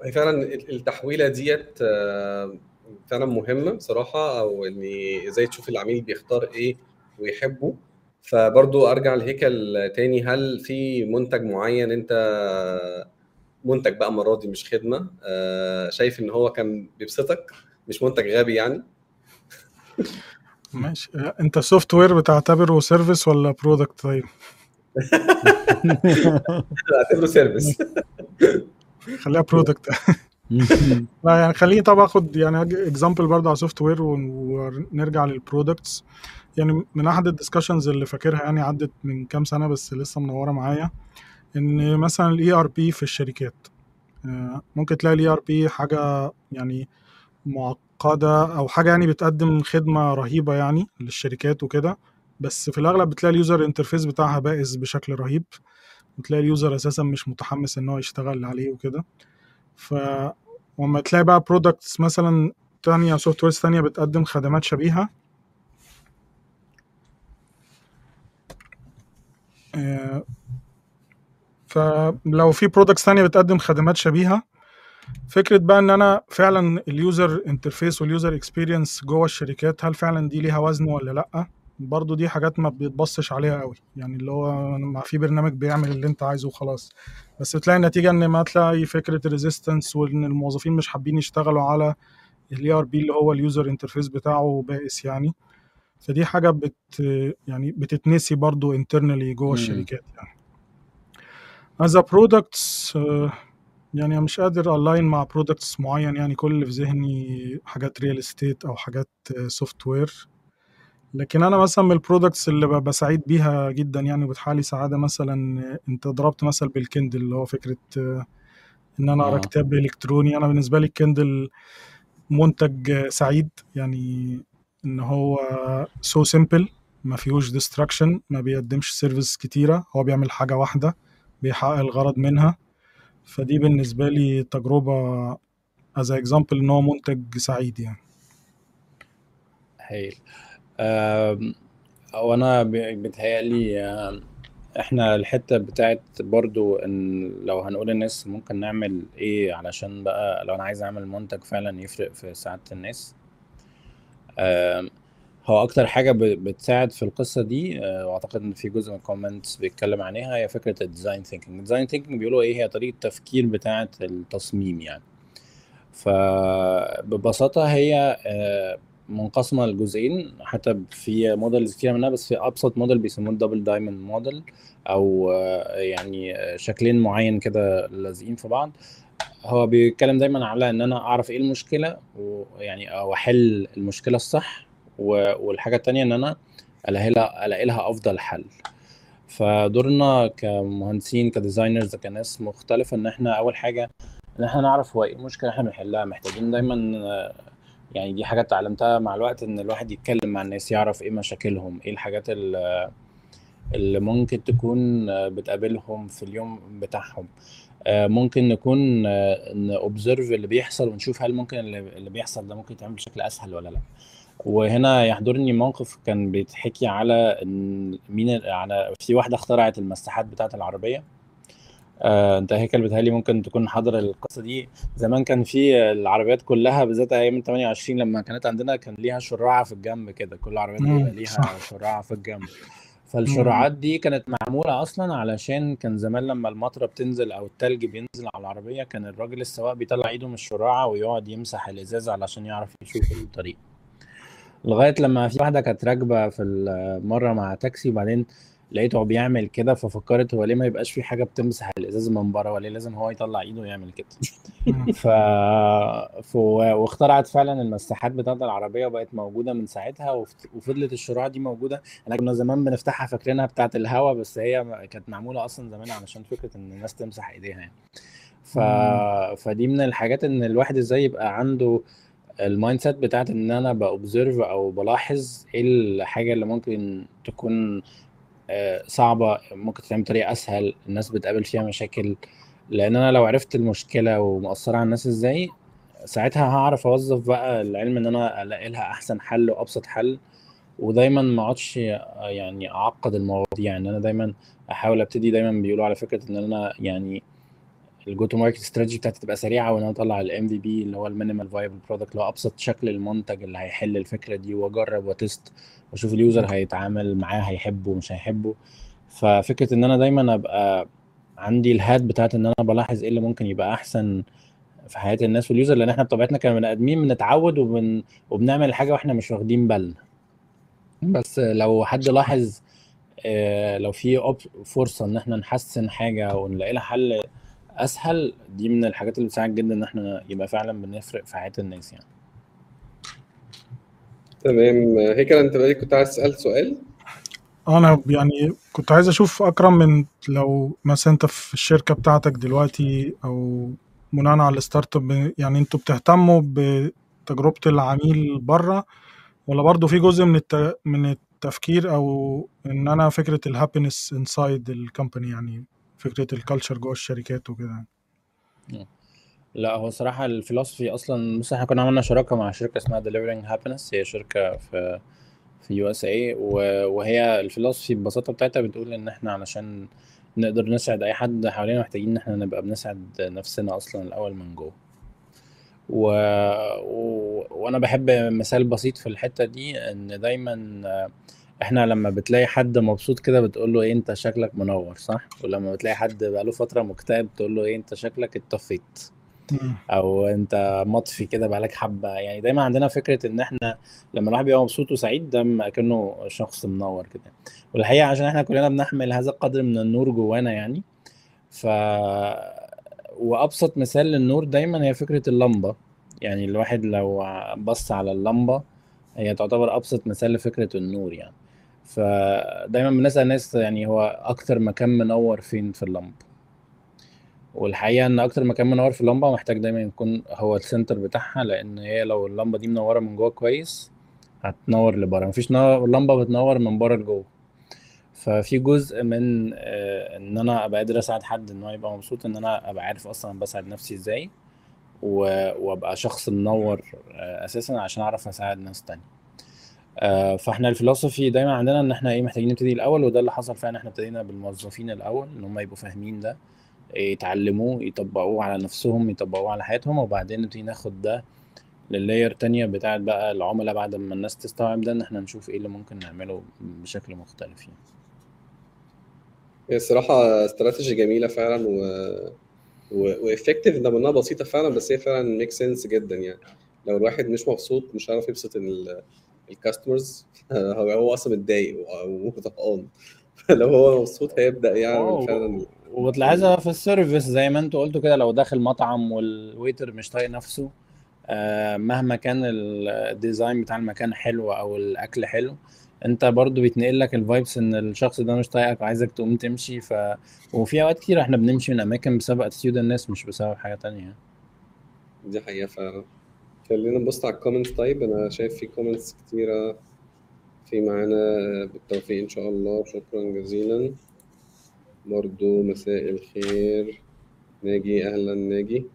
هي فعلا التحويلة ديت فعلا مهمة بصراحة أو إني إزاي تشوف العميل بيختار إيه ويحبه. فبرضو أرجع لهيكل تاني هل في منتج معين أنت منتج بقى المرة دي مش خدمة؟ شايف إن هو كان بيبسطك؟ مش منتج غبي يعني. ماشي. انت ال software بتعتبره service ولا product طيب. اعتبره service خليها product لا يعني خليني طب آخد يعني example برضه على software ونرجع لل products يعني من أحد ال discussions اللي فاكرها يعني عدت من كام سنة بس لسه منورة معايا إن مثلا ال ERP في الشركات. ممكن تلاقي ال ERP حاجة يعني معقدة أو حاجة يعني بتقدم خدمة رهيبة يعني للشركات وكده. بس في الأغلب بتلاقي ال user interface بتاعها بائس بشكل رهيب وتلاقي ال user أساسا مش متحمس إن هو يشتغل عليه وكده. ف وما تلاقي بقى products مثلا تانية softwares تانية بتقدم خدمات شبيهة. فلو في products تانية بتقدم خدمات شبيهة فكرة بقى إن أنا فعلا ال user interface وال user experience جوه الشركات هل فعلا دي ليها وزن ولا لأ؟ برضو دي حاجات ما بيتبصش عليها قوي يعني اللي هو ما في برنامج بيعمل اللي أنت عايزه وخلاص. بس بتلاقي النتيجة إن ما تلاقي فكرة resistance وإن الموظفين مش حابين يشتغلوا على ال ERP اللي هو ال user interface بتاعه بائس يعني. فدي حاجة بت يعني بتتنسي برضو internally جوه الشركات يعني. as products يعني مش قادر أ align مع products معين يعني كل اللي في ذهني حاجات real estate أو حاجات software لكن أنا مثلا من ال products اللي ببقى سعيد بيها جدا يعني وبتحالي سعادة مثلا أنت ضربت مثل بال Kindle اللي هو فكرة إن أنا أقرأ كتاب إلكتروني. أنا بالنسبة لي ال Kindle منتج سعيد يعني إن هو so simple ما فيهوش distraction ما بيقدمش service كتيرة. هو بيعمل حاجة واحدة بيحقق الغرض منها. فدي بالنسبة لي تجربة as example إن هو منتج سعيد يعني. هايل وأنا بيتهيألي إحنا الحتة بتاعت برضو إن لو هنقول الناس ممكن نعمل إيه علشان بقى لو أنا عايز أعمل منتج فعلا يفرق في سعادة الناس. هو أكتر حاجة بتساعد في القصة دي وأعتقد إن في جزء من ال comments بيتكلم عليها هي فكرة ال design thinking ال design thinking بيقولوا إيه؟ هي طريقة تفكير بتاعة التصميم يعني. فببساطه هي منقسمة لجزئين حتى في models كتير منها بس في أبسط موديل بيسموه ال double diamond model أو يعني شكلين معين كده لازقين في بعض. هو بيتكلم دايما على إن أنا أعرف إيه المشكلة ويعني أو أحل المشكلة الصح والحاجة التانية إن أنا ألاقي لها ألاقي لها أفضل حل. فدورنا كمهندسين كديزاينرز كناس مختلفة إن إحنا أول حاجة إن إحنا نعرف هو إيه المشكلة إحنا بنحلها. محتاجين دايما يعني دي حاجة اتعلمتها مع الوقت إن الواحد يتكلم مع الناس يعرف إيه مشاكلهم إيه الحاجات اللي اللي ممكن تكون آه، بتقابلهم في اليوم بتاعهم. آه، ممكن نكون نوبزرف اللي بيحصل ونشوف هل ممكن اللي بيحصل ده ممكن يتعمل بشكل أسهل ولا لأ. وهنا يحضرني موقف كان بيتحكي على إن مين على في واحدة اخترعت المساحات بتاعة العربية. آه، أنت هيكل بتهيألي ممكن تكون حاضر القصة دي. زمان كان في العربيات كلها بالذات أيام 28 لما كانت عندنا كان ليها شراعة في الجنب كده. كل عربية بيبقى ليها. شراعة في الجنب. فالشراعات دي كانت معمولة أصلا علشان كان زمان لما المطرة بتنزل أو التلج بينزل على العربية كان الراجل السواق بيطلع إيده من الشراعة ويقعد يمسح الإزاز علشان يعرف يشوف الطريق. لغاية لما في واحدة كانت راكبة في مرة مع تاكسي وبعدين لقيته بيعمل كده ففكرت هو ليه ما يبقاش في حاجة بتمسح الإزاز من بره وليه لازم هو يطلع إيده ويعمل كده. ف... ف... واخترعت فعلا المساحات بتاعت العربية وبقت موجودة من ساعتها. وفضلت الشراع دي موجودة إحنا كنا زمان بنفتحها فاكرينها بتاعت الهوا بس هي كانت معمولة أصلا زمان علشان فكرة إن الناس تمسح إيديها يعني ف... فدي من الحاجات إن الواحد إزاي يبقى عنده ال mindset بتاعت إن أنا با observe أو بلاحظ إيه الحاجة اللي ممكن تكون آه، صعبة ممكن تتعمل بطريقة أسهل الناس بتقابل فيها مشاكل. لأن أنا لو عرفت المشكلة ومأثرة على الناس إزاي ساعتها هعرف أوظف بقى العلم إن أنا ألاقي لها أحسن حل وأبسط حل. ودايما ما أقعدش يعني أعقد المواضيع. يعني أنا دايما أحاول أبتدي دايما بيقولوا على فكرة إن أنا يعني ال go to market strategy بتاعتي تبقى سريعة وإن أنا أطلع ال MVP اللي هو ال minimal viable product اللي هو أبسط شكل المنتج اللي هيحل الفكرة دي وأجرب وأ test وأشوف ال user هيتعامل معاه هيحبه مش هيحبه. ففكرة إن أنا دايما أبقى عندي ال hat بتاعت إن أنا بلاحظ إيه اللي ممكن يبقى أحسن في حياة الناس وال user لأن إحنا بطبيعتنا كبني ادمين بنتعود وبن... وبنعمل حاجة وإحنا مش واخدين بالنا. بس لو حد لاحظ آه، لو في فرصة إن إحنا نحسن حاجة ونلاقي لها حل أسهل دي من الحاجات اللي بتساعد جدا إن إحنا يبقى فعلا بنفرق في حياة الناس يعني. تمام. هيكل أنت بقى كنت عايز تسأل سؤال؟ أنا يعني كنت عايز أشوف أكرم من لو مثلا أنت في الشركة بتاعتك دلوقتي أو بناء على الستارت أب يعني أنتوا بتهتموا بتجربة العميل بره ولا برضو في جزء من الت... من التفكير أو إن أنا فكرة ال happiness inside ال company يعني فكرة ال culture جوه الشركات وكده. لا هو صراحة ال philosophy أصلا بص إحنا كنا عملنا شراكة مع شركة اسمها Delivering Happiness هي شركة في في USA وهي ال philosophy ببساطة بتاعتها بتقول إن إحنا علشان نقدر نسعد أي حد حوالينا محتاجين إن إحنا نبقى بنسعد نفسنا أصلا الأول من جوه. و... و... وأنا بحب مثال بسيط في الحتة دي إن دايما إحنا لما بتلاقي حد مبسوط كده بتقول له إيه انت شكلك منور صح؟ ولما بتلاقي حد بقاله فترة مكتئب تقول له إيه انت شكلك اتطفيت. أو انت مطفي كده بقالك حبة. يعني دايما عندنا فكرة إن إحنا لما الواحد بيبقى مبسوط وسعيد ده كأنه شخص منور كده. والحقيقة عشان إحنا كلنا بنحمل هذا القدر من النور جوانا يعني. ف وأبسط مثال للنور دايما هي فكرة اللمبة. يعني الواحد لو بص على اللمبة هي تعتبر أبسط مثال لفكرة النور يعني. فدايما بنسأل الناس يعني هو أكتر مكان منور فين في اللمبة؟ والحقيقة إن أكتر مكان منور في اللمبة محتاج دايما يكون هو السنتر بتاعها لأن هي لو اللمبة دي منورة من جوه كويس هتنور لبره. مفيش لمبه بتنور من بره لجوه. ففي جزء من آه، إن أنا أبقى قادر أساعد حد إن هو يبقى مبسوط إن أنا أبقى عارف أصلا بساعد نفسي إزاي وأبقى شخص منور آه، أساسا عشان أعرف أساعد ناس تانية. فاحنا الفلسفي دايما عندنا إن إحنا إيه محتاجين نبتدي الأول وده اللي حصل فعلا إحنا ابتدينا بالموظفين الأول إن هم يبقوا فاهمين ده يتعلموه يطبقوه على نفسهم يطبقوه على حياتهم وبعدين نبتدي ناخد ده لللاير تانية بتاعت بقى العملاء بعد ما الناس تستوعب ده إن إحنا نشوف إيه اللي ممكن نعمله بشكل مختلف يعني. هي الصراحة استراتيجي جميلة فعلا و و effective انها بسيطة فعلا بس هي فعلا make sense جدا يعني. لو الواحد مش مبسوط مش هيعرف يبسط ال customers هو هو أصلا متضايق وطهقان فلو هو مبسوط هيبدأ يعمل آه فعلا وتلاحظها في ال service زي ما أنتوا قلتوا كده لو داخل مطعم وال waiter مش طايق نفسه آه، مهما كان ال design بتاع المكان حلو أو الأكل حلو انت برضو بيتنقل لك ال vibes إن الشخص ده مش طايقك وعايزك تقوم تمشي. ف وفي أوقات كتير إحنا بنمشي من أماكن بسبب attitude الناس مش بسبب حاجة تانية. دي حقيقة فعلا. خلينا نبص على ال comments طيب أنا شايف في comments كتيرة. في معانا بالتوفيق إن شاء الله. شكرا جزيلا. برضو مساء الخير. ناجي أهلا ناجي.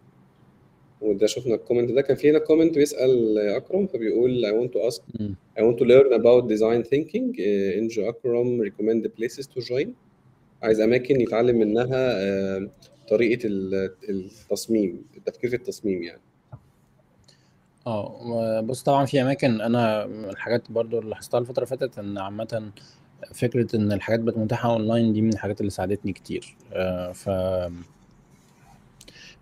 وده شفنا ال comment ده. كان في هنا comment بيسأل أكرم فبيقول I want to ask. I want to learn about design thinking. uh, انجو أكرم recommend places to join. عايز أماكن يتعلم منها آه، طريقة ال- التصميم التفكير في التصميم يعني. آه بص طبعا في أماكن أنا من الحاجات برضو اللي لاحظتها الفترة اللي فاتت إن عامة فكرة إن الحاجات بقت متاحة أونلاين دي من الحاجات اللي ساعدتني كتير. آه، ف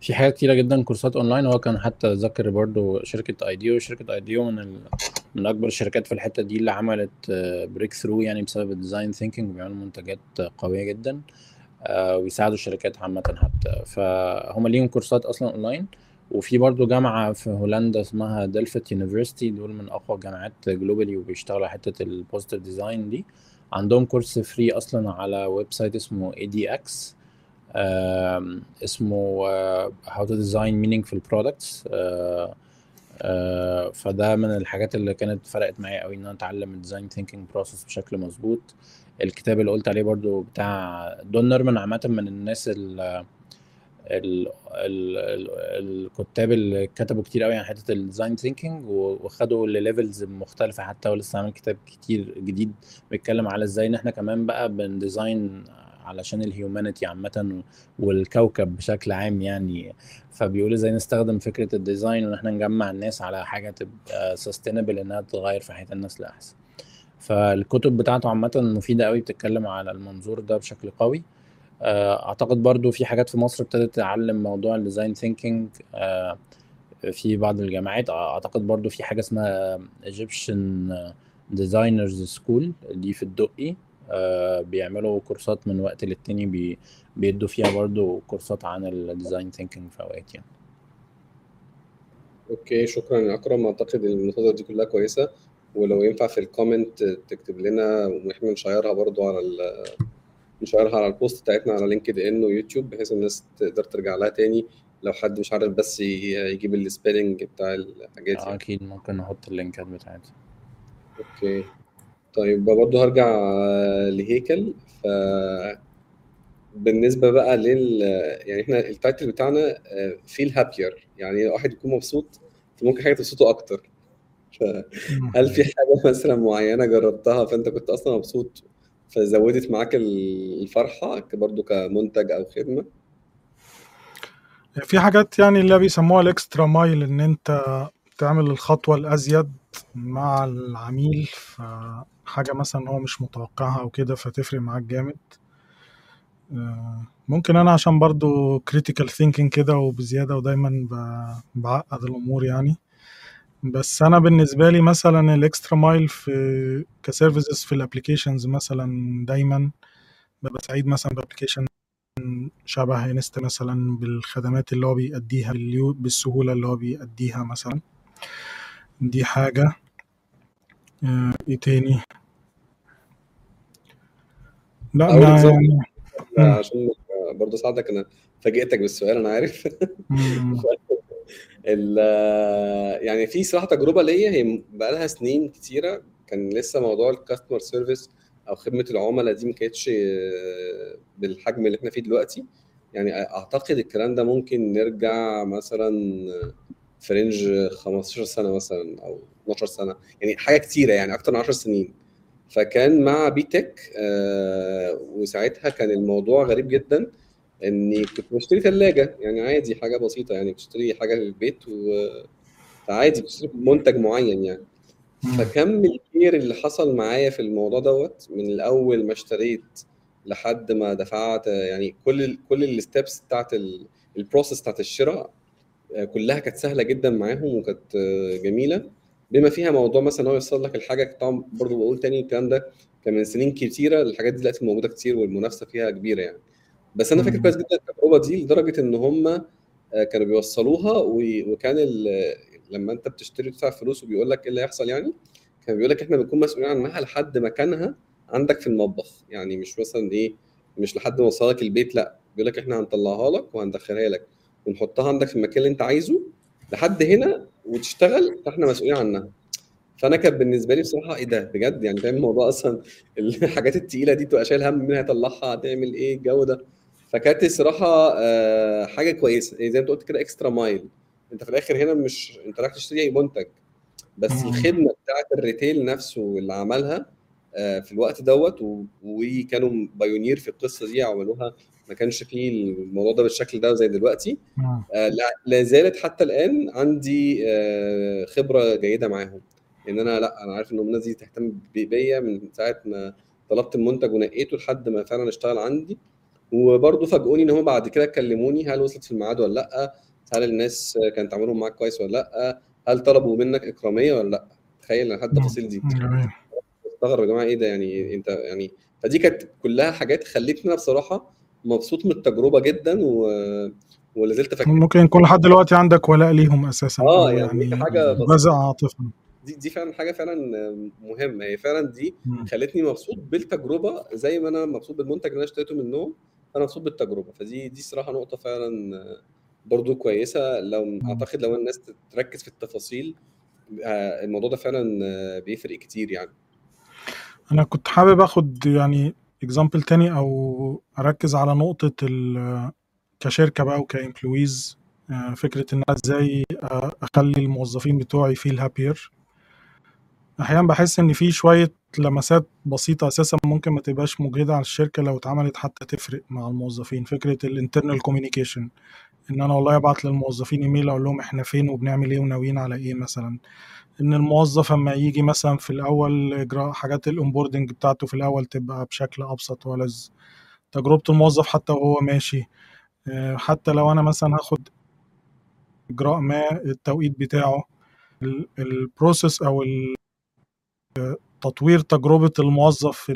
في حاجات كتيرة جدا كورسات أونلاين هو كان حتى ذكر برضو شركة IDEO. شركة IDEO من ال... من أكبر الشركات في الحتة دي اللي عملت breakthrough يعني بسبب ال design thinking وبيعملوا منتجات قوية جدا آه، ويساعدوا الشركات عامة حتى. فهم ليهم كورسات أصلا أونلاين. وفي برضو جامعة في هولندا اسمها Delft University دول من أقوى الجامعات globally وبيشتغلوا على حتة ال positive design دي. عندهم course free أصلا على website اسمه edX آم، اسمه آه، How to Design Meaningful Products آه، آه، فده من الحاجات اللي كانت فرقت معايا قوي إن أنا أتعلم ال design thinking process بشكل مظبوط. الكتاب اللي قلت عليه برضو بتاع دون نورمان عامة من الناس ال ال ال ال الكتاب اللي كتبوا كتير قوي عن حتة ال design thinking وخدوا ل levels مختلفة حتى ولسه عامل كتاب كتير جديد بيتكلم على إزاي إن إحنا كمان بقى بن design علشان ال humanity عامة والكوكب بشكل عام يعني. فبيقول إزاي نستخدم فكرة ال design وإن إحنا نجمع الناس على حاجة تبقى sustainable إنها تغير في حياة الناس لأحسن فالكتب بتاعته عامة مفيدة قوي بتتكلم على المنظور ده بشكل قوي. أعتقد برضو في حاجات في مصر ابتدت تعلم موضوع ال design thinking في بعض الجامعات. أعتقد برضو في حاجة اسمها Egyptian Designers School دي في الدقي آه، بيعملوا كورسات من وقت للتاني بي بيدوا فيها برضو كورسات عن ال design thinking في أوقات يعني. okay شكرا يا أكرم. أعتقد المنتدى دي كلها كويسة ولو ينفع في ال comment تكتب لنا وإحنا ن share ها برضو على ن share ها على ال post بتاعتنا على لينكد ان ويوتيوب بحيث الناس تقدر ترجع لها تاني لو حد مش عارف بس يجيب ال spelling بتاع الحاجات آه، يعني أكيد ممكن نحط اللينكات بتاعتها okay. طيب برضه هرجع لهيكل. ف بالنسبة بقى لل يعني إحنا ال title بتاعنا feel happier يعني واحد يكون مبسوط فممكن حاجة تبسطه أكتر. فهل في حاجة مثلا معينة جربتها فأنت كنت أصلا مبسوط فزودت معاك الفرحة برضه كمنتج أو خدمة؟ في حاجات يعني اللي بيسموها ال extra mile إن أنت تعمل الخطوة الأزيد مع العميل فحاجة مثلا هو مش متوقعها أو كده فتفرق معاك جامد. آه، ممكن أنا عشان برضو critical thinking كده وبزيادة ودايما بعقد الأمور يعني. بس أنا بالنسبة لي مثلا ال extra mile في ك services في ال applications مثلا دايما ببقى سعيد مثلا ب application شبه انستا مثلا بالخدمات اللي هو بيأديها بالسهولة اللي هو بيأديها مثلا. دي حاجة. آه، إيه تاني؟ لا ما يعني. عشان برضه اساعدك أنا فاجئتك بالسؤال أنا عارف. يعني في صراحة تجربة ليا هي بقى لها سنين كتيرة كان لسه موضوع الكاستمر سيرفيس أو خدمة العملاء دي ما كانتش بالحجم اللي إحنا فيه دلوقتي. يعني أعتقد الكلام ده ممكن نرجع مثلا في range 15 سنة مثلا أو 12 سنة يعني حاجة كتيرة يعني أكتر من 10 سنين. فكان مع بي تك آه، وساعتها كان الموضوع غريب جدا. إني كنت بشتري ثلاجه يعني عادي حاجة بسيطة يعني بشتري حاجة للبيت و فعادي بشتري منتج معين يعني. فكم ال care اللي حصل معايا في الموضوع دوت من الأول ما اشتريت لحد ما دفعت يعني كل ال كل الستبس بتاعت ال- البروسيس بتاعت الشراء آه، كلها كانت سهلة جدا معاهم وكانت آه، جميلة. بما فيها موضوع مثلا هو يوصل لك الحاجة طبعا برضه بقول تاني الكلام ده كان من سنين كتيرة الحاجات دي دلوقتي موجودة كتير والمنافسة فيها كبيرة يعني. بس أنا فاكر. كويس جدا التجربة دي لدرجة إن هم آه، كانوا بيوصلوها وكان لما أنت بتشتري تدفع فلوس وبيقول لك إيه اللي هيحصل يعني كان بيقول لك إحنا بنكون مسؤولين عنها لحد مكانها عندك في المطبخ. يعني مش مثلا إيه مش لحد ما اوصلك البيت لأ. بيقول لك إحنا هنطلعها لك وهندخلها لك ونحطها عندك في المكان اللي أنت عايزه لحد هنا وتشتغل فإحنا مسؤولين عنها. فأنا كان بالنسبة لي بصراحة إيه ده بجد؟ يعني فاهم الموضوع أصلا الحاجات التقيلة دي تبقى شايل هم منها هتطلعها هتعمل إيه؟ الجو ده. فكانت الصراحه آه، حاجة كويسة. يعني زي ما انت قلت كده اكسترا مايل انت في الآخر هنا مش انت رايح تشتري أي منتج. بس. الخدمة بتاعت ال retail نفسه اللي عملها آه، في الوقت دوت و- وكانوا pioneer في القصة دي عملوها. ما كانش فيه الموضوع ده بالشكل ده زي دلوقتي. آه، لا زالت حتى الآن عندي آه، خبرة جيدة معاهم. إن أنا لا أنا عارف إن الناس دي تهتم بيا من ساعة ما طلبت المنتج ونقيته لحد ما فعلا اشتغل عندي. وبرضه فاجئوني إن هم بعد كده كلموني هل وصلت في الميعاد ولا لأ؟ هل الناس كانت تعاملهم معاك كويس ولا لأ؟ هل طلبوا منك إكرامية ولا لأ؟ تخيل لحد التفاصيل دي. استغرب يا جماعة إيه ده يعني؟ أنت يعني فدي كانت كلها حاجات خلتني أنا بصراحة مبسوط من التجربة جدا و... ولا زلت فاكر. ممكن يكون لحد دلوقتي عندك ولاء ليهم أساسا. آه يعني دي يعني حاجة بزع عاطفه دي دي فعلا حاجة فعلا مهمة. هي فعلا دي. خلتني مبسوط بالتجربة زي ما أنا مبسوط بالمنتج اللي أنا اشتريته منهم. أنا مبسوط بالتجربة. فدي دي صراحة نقطة فعلا برضو كويسة. لو. أعتقد لو الناس تركز في التفاصيل آه، الموضوع ده فعلا آه، بيفرق كتير يعني. أنا كنت حابب آخد يعني example تاني أو أركز على نقطة ال- كشركة بقى وك employees فكرة إن أنا إزاي آه، أخلي الموظفين بتوعي feel happier أحيانا بحس إن في شوية لمسات بسيطة أساسا ممكن ما تبقاش مجهدة على الشركة لو اتعملت حتى تفرق مع الموظفين. فكرة ال internal communication إن أنا والله أبعت للموظفين ايميل أقول لهم إحنا فين وبنعمل إيه وناويين على إيه مثلا. إن الموظف أما يجي مثلا في الأول إجراء حاجات ال onboarding بتاعته في الأول تبقى بشكل أبسط ولذ تجربة الموظف حتى وهو ماشي آه، حتى لو أنا مثلا هاخد إجراء ما التوقيت بتاعه ال- process أو تطوير تجربة الموظف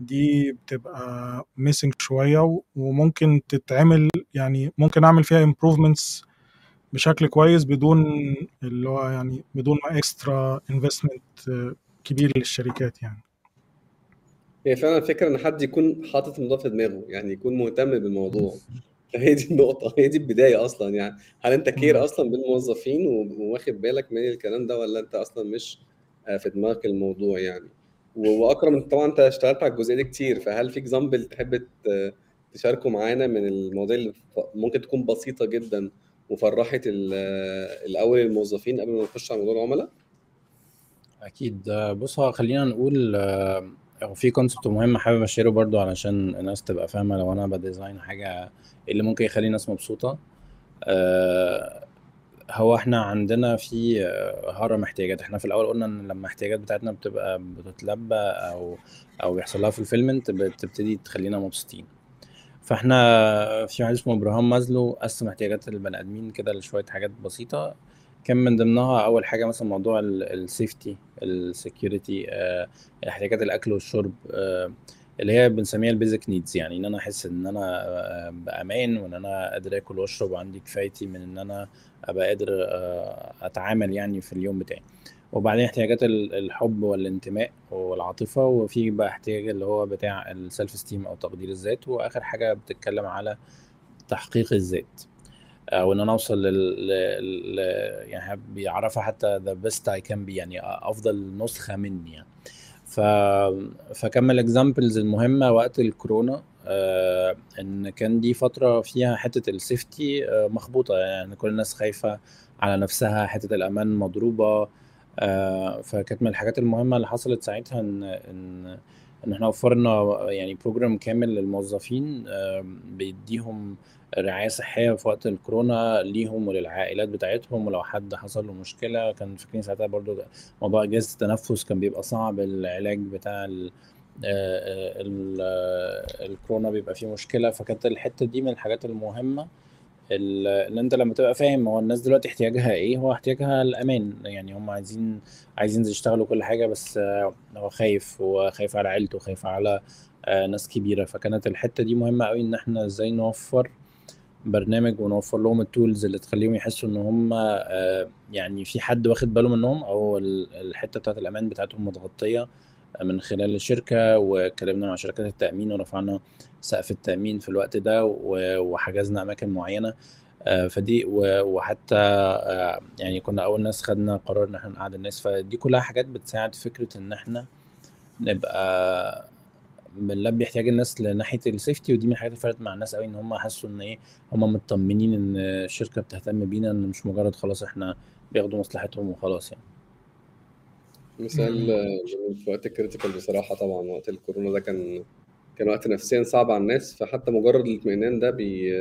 دي بتبقى missing شوية و- وممكن تتعمل يعني ممكن أعمل فيها improvements بشكل كويس بدون اللي هو يعني بدون ما extra investment كبير للشركات يعني. هي فعلا الفكرة إن حد يكون حاطط الموضوع في دماغه يعني يكون مهتم بالموضوع. هي دي النقطة هي دي البداية أصلا يعني. هل أنت care. أصلا بالموظفين وواخد بالك من الكلام ده ولا أنت أصلا مش في دماغك الموضوع يعني. وأكرم انت طبعا أنت اشتغلت على الجزئية دي كتير فهل في example تحب تشاركه معانا من المواضيع اللي ممكن تكون بسيطة جدا وفرحت ال- الأول الموظفين قبل ما نخش على موضوع العملاء؟ أكيد. آه، بص خلينا نقول آه، في concept مهم حابب أ share ه برضو علشان الناس تبقى فاهمة لو أنا ب design حاجة إيه اللي ممكن يخلي الناس مبسوطة. آه، هو إحنا عندنا في آه، هرم احتياجات إحنا في الأول قلنا إن لما الاحتياجات بتاعتنا بتبقى بتتلبى أو أو بيحصل لها fulfillment بتبتدي تخلينا مبسوطين. فاحنا في واحد اسمه إبراهام مازلو قسم احتياجات البني آدمين كده لشوية حاجات بسيطة. كان من ضمنها أول حاجة مثلا موضوع ال safety ال security احتياجات الأكل والشرب آه، اللي هي بنسميها ال basic needs يعني إن أنا أحس إن أنا آه، بامان وإن أنا قادر آكل وأشرب وعندي كفايتي من إن أنا أبقى قادر آه، أتعامل يعني في اليوم بتاعي. وبعدين احتياجات ال- الحب والانتماء والعاطفة وفي بقى احتياج اللي هو بتاع ال self esteem أو تقدير الذات وآخر حاجة بتتكلم على تحقيق الذات. أو ان أنا أوصل لل, لل... يعني بيعرفها حتى the best I can be يعني أفضل نسخة مني يعني. ف فمن ال examples المهمة وقت الكورونا آه إن كان دي فترة فيها حتة ال safety آه مخبوطة يعني كل الناس خايفة على نفسها حتة الأمان مضروبة آه فكانت من الحاجات المهمة اللي حصلت ساعتها إن إن إن إحنا وفرنا يعني program كامل للموظفين بيديهم رعاية صحية في وقت الكورونا ليهم وللعائلات بتاعتهم ولو حد حصل له مشكلة. كان فاكرين ساعتها برضو موضوع أجهزة التنفس كان بيبقى صعب العلاج بتاع ال آه، ال- آه، الكورونا بيبقى فيه مشكلة. فكانت الحتة دي من الحاجات المهمة. ال- إن أنت لما تبقى فاهم هو الناس دلوقتي احتياجها إيه هو احتياجها الأمان. يعني هم عايزين عايزين يشتغلوا كل حاجة بس آه، هو خايف هو خايف على عيلته خايف على آه، ناس كبيرة. فكانت الحتة دي مهمة قوي إن إحنا إزاي نوفر برنامج ونوفر لهم التولز اللي تخليهم يحسوا إن هم آه، يعني في حد واخد باله منهم أو ال- الحتة بتاعت الأمان بتاعتهم متغطية من خلال الشركة واتكلمنا مع شركات التأمين ورفعنا سقف التأمين في الوقت ده وحجزنا أماكن معينة آه، فدي وحتى آه، يعني كنا أول ناس خدنا قرار إن إحنا نقعد الناس فدي كلها حاجات بتساعد فكرة إن إحنا نبقى بنلبي احتياج الناس لناحية السيفتي ودي من الحاجات اللي فرقت مع الناس قوي إن هم حسوا إن إيه هم مطمنين إن الشركة بتهتم بينا إن مش مجرد خلاص إحنا بياخدوا مصلحتهم وخلاص يعني. مثال جميل في وقت ال critical بصراحة طبعا وقت الكورونا ده كان كان وقت نفسيا صعب على الناس فحتى مجرد الاطمئنان ده بي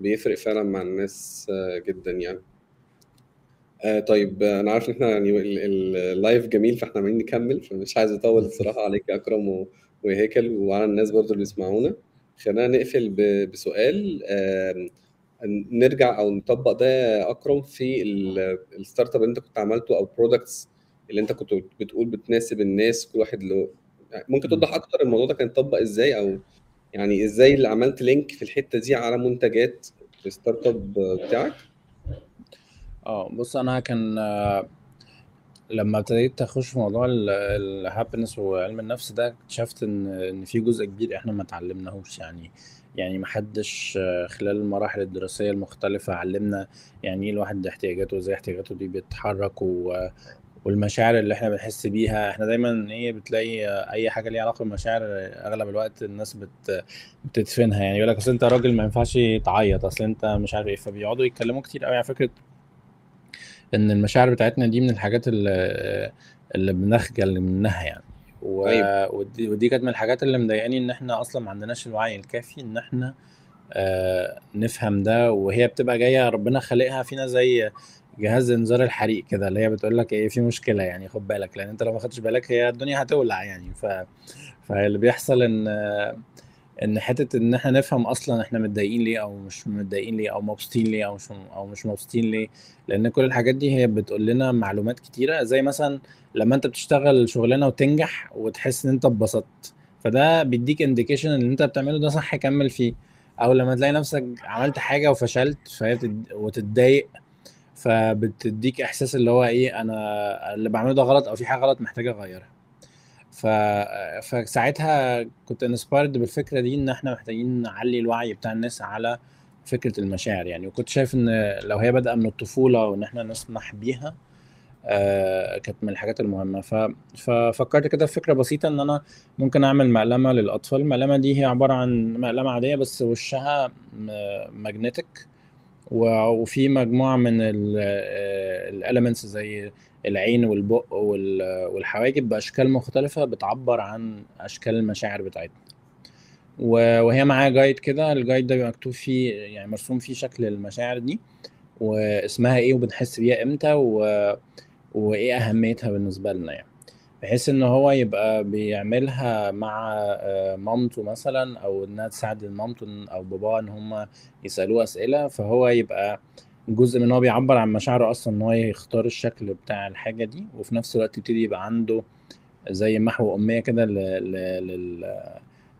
بيفرق فعلا مع الناس جدا يعني. آه طيب أنا عارف إن إحنا يعني ال- ال- ال live جميل فإحنا عمالين نكمل فمش عايز أطول الصراحه عليك يا أكرم و- وهيكل وعلى الناس برضو اللي بيسمعونا. خلينا نقفل بسؤال نرجع أو نطبق ده أكرم في ال- start up اللي أنت كنت عملته أو products اللي أنت كنت بتقول بتناسب الناس كل واحد له ممكن توضح أكتر الموضوع ده كان يتطبق إزاي أو يعني إزاي اللي عملت link في الحتة دي على منتجات ال start up بتاعك؟ آه بص أنا كان آه، لما ابتديت اخش في موضوع ال happiness وعلم النفس ده اكتشفت ان إن في جزء كبير إحنا ما اتعلمناهوش. يعني يعني ما حدش خلال المراحل الدراسية المختلفة علمنا يعني إيه الواحد احتياجاته وازاي احتياجاته دي بتتحرك والمشاعر اللي إحنا بنحس بيها. إحنا دايما إيه بتلاقي اي حاجة ليها علاقة بالمشاعر اغلب الوقت الناس بت بتدفنها. يعني يقول لك أصل انت راجل ما ينفعش تعيط أصل انت مش عارف إيه فبيقعدوا يتكلموا كتير قوي على فكرة إن المشاعر بتاعتنا دي من الحاجات اللي, اللي بنخجل منها يعني. و... أيوة. ودي, ودي كانت من الحاجات اللي مضايقاني إن إحنا أصلا ما عندناش الوعي الكافي إن إحنا آه نفهم ده. وهي بتبقى جاية ربنا خالقها فينا زي جهاز إنذار الحريق كده اللي هي بتقول لك إيه في مشكلة يعني خد بالك. لأن أنت لو ما خدتش بالك هي الدنيا هتولع يعني. ف فاللي بيحصل إن إن حتة إن إحنا نفهم أصلا إحنا متضايقين ليه أو مش متضايقين ليه أو مبسوطين ليه أو مش أو مش مبسوطين ليه لأن كل الحاجات دي هي بتقول لنا معلومات كتيرة زي مثلا لما أنت بتشتغل شغلانة وتنجح وتحس إن أنت اتبسطت فده بيديك انديكيشن إن أنت بتعمله ده صح كمل فيه. أو لما تلاقي نفسك عملت حاجة وفشلت فهي وتتضايق فبتديك إحساس اللي هو إيه أنا اللي بعمله ده غلط أو في حاجة غلط محتاج أغيرها. ف... فساعتها كنت inspired بالفكرة دي إن إحنا محتاجين نعلي الوعي بتاع الناس على فكرة المشاعر يعني. وكنت شايف إن لو هي بادئه من الطفولة وإن إحنا نسمح بيها آه كانت من الحاجات المهمة. ف... ففكرت كده في فكرة بسيطة إن أنا ممكن أعمل مقلمة للأطفال. المقلمة دي هي عبارة عن مقلمة عادية بس وشها magnetic وفي مجموعة من ال elements زي العين والبق وال- والحواجب بأشكال مختلفة بتعبر عن أشكال المشاعر بتاعتنا. وهي معاها جايد كده الجايد ده مكتوب فيه يعني مرسوم فيه شكل المشاعر دي واسمها إيه وبنحس بيها إمتى و... وإيه أهميتها بالنسبة لنا يعني. بحيث إن هو يبقى بيعملها مع آه، مامته مثلا أو إنها تساعد مامته أو باباه إن هم يسألوه أسئلة فهو يبقى جزء من إن هو بيعبر عن مشاعره أصلا إن هو يختار الشكل بتاع الحاجة دي وفي نفس الوقت يبتدي يبقى عنده زي محو أمية كده.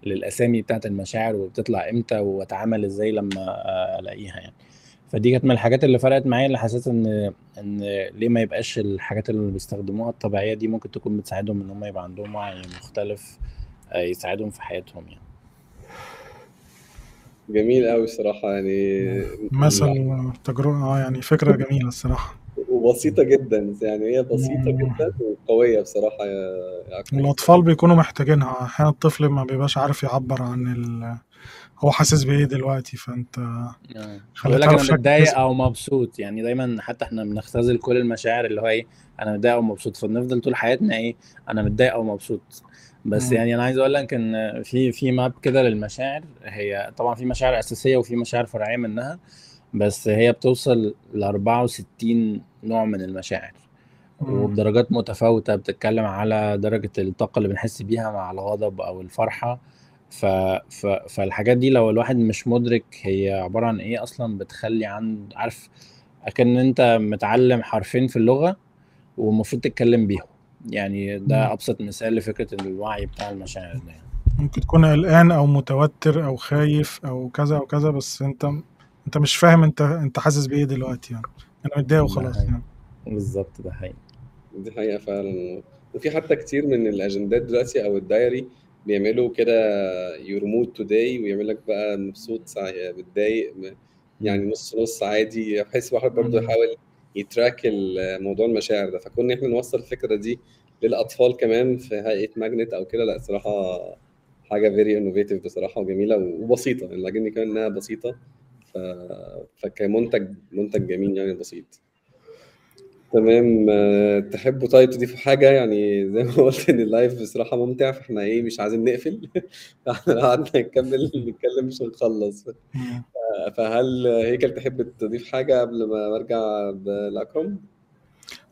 للأسامي بتاعت المشاعر وبتطلع إمتى واتعامل إزاي لما آه، ألاقيها يعني فدي كانت من الحاجات اللي فرقت معايا اللي حسيت إن إن ليه ما يبقاش الحاجات اللي بيستخدموها الطبيعية دي ممكن تكون بتساعدهم إن هم يبقى عندهم وعي مختلف آه، يساعدهم في حياتهم يعني جميل قوي الصراحة يعني مثل تجربة آه يعني فكرة جميلة الصراحة. وبسيطة جدا يعني هي بسيطة مم. جدا وقوية بصراحة يا أكرم. الأطفال بيكونوا محتاجينها. أحيانا الطفل ما بيبقاش عارف يعبر عن ال... هو حاسس بإيه دلوقتي؟ فأنت آه. خليتها يقول لك له أنا متضايق. أو مبسوط. يعني دايما حتى إحنا بنختزل كل المشاعر اللي هو إيه أنا متضايق أو مبسوط. فبنفضل طول حياتنا إيه أنا متضايق أو مبسوط. بس مم. يعني أنا عايز أقول لك إن في في ماب كده للمشاعر هي طبعا في مشاعر أساسية وفي مشاعر فرعية منها بس هي بتوصل ل 64 نوع من المشاعر مم. وبدرجات متفاوتة بتتكلم على درجة الطاقة اللي بنحس بيها مع الغضب أو الفرحة ف... ف... فالحاجات دي لو الواحد مش مدرك هي عبارة عن إيه أصلا بتخلي عند عارف أكن أنت متعلم حرفين في اللغة والمفروض تتكلم بيهم يعني. ده أبسط مثال لفكرة الوعي بتاع المشاعر ده يعني. ممكن تكون قلقان أو متوتر أو خايف أو كذا أو كذا بس أنت أنت مش فاهم أنت أنت حاسس بإيه دلوقتي يعني أنا متضايق وخلاص يعني بالظبط ده حقيقي دي حقيقة فعلا وفي حتى كتير من الأجندات دلوقتي أو ال diary بيعملوا كده your mood today ويعمل لك بقى مبسوط متضايق يعني نص نص عادي بحيث الواحد برضه. يحاول ي track موضوع المشاعر ده. فكون إحنا نوصل الفكرة دي للأطفال كمان في هيئة magnet أو كده لأ صراحة حاجة very innovative بصراحة وجميلة وبسيطة. اللي عاجبني كمان إنها بسيطة ف... فكمنتج منتج جميل يعني بسيط. تمام آه، تحبوا طيب تضيفوا حاجة يعني زي ما قلت إن ال live بصراحة ممتع فإحنا إيه مش عايزين نقفل لو قعدنا نكمل نتكلم مش هنخلص مم. فهل هيكل تحب تضيف حاجة قبل ما أرجع لأكرم؟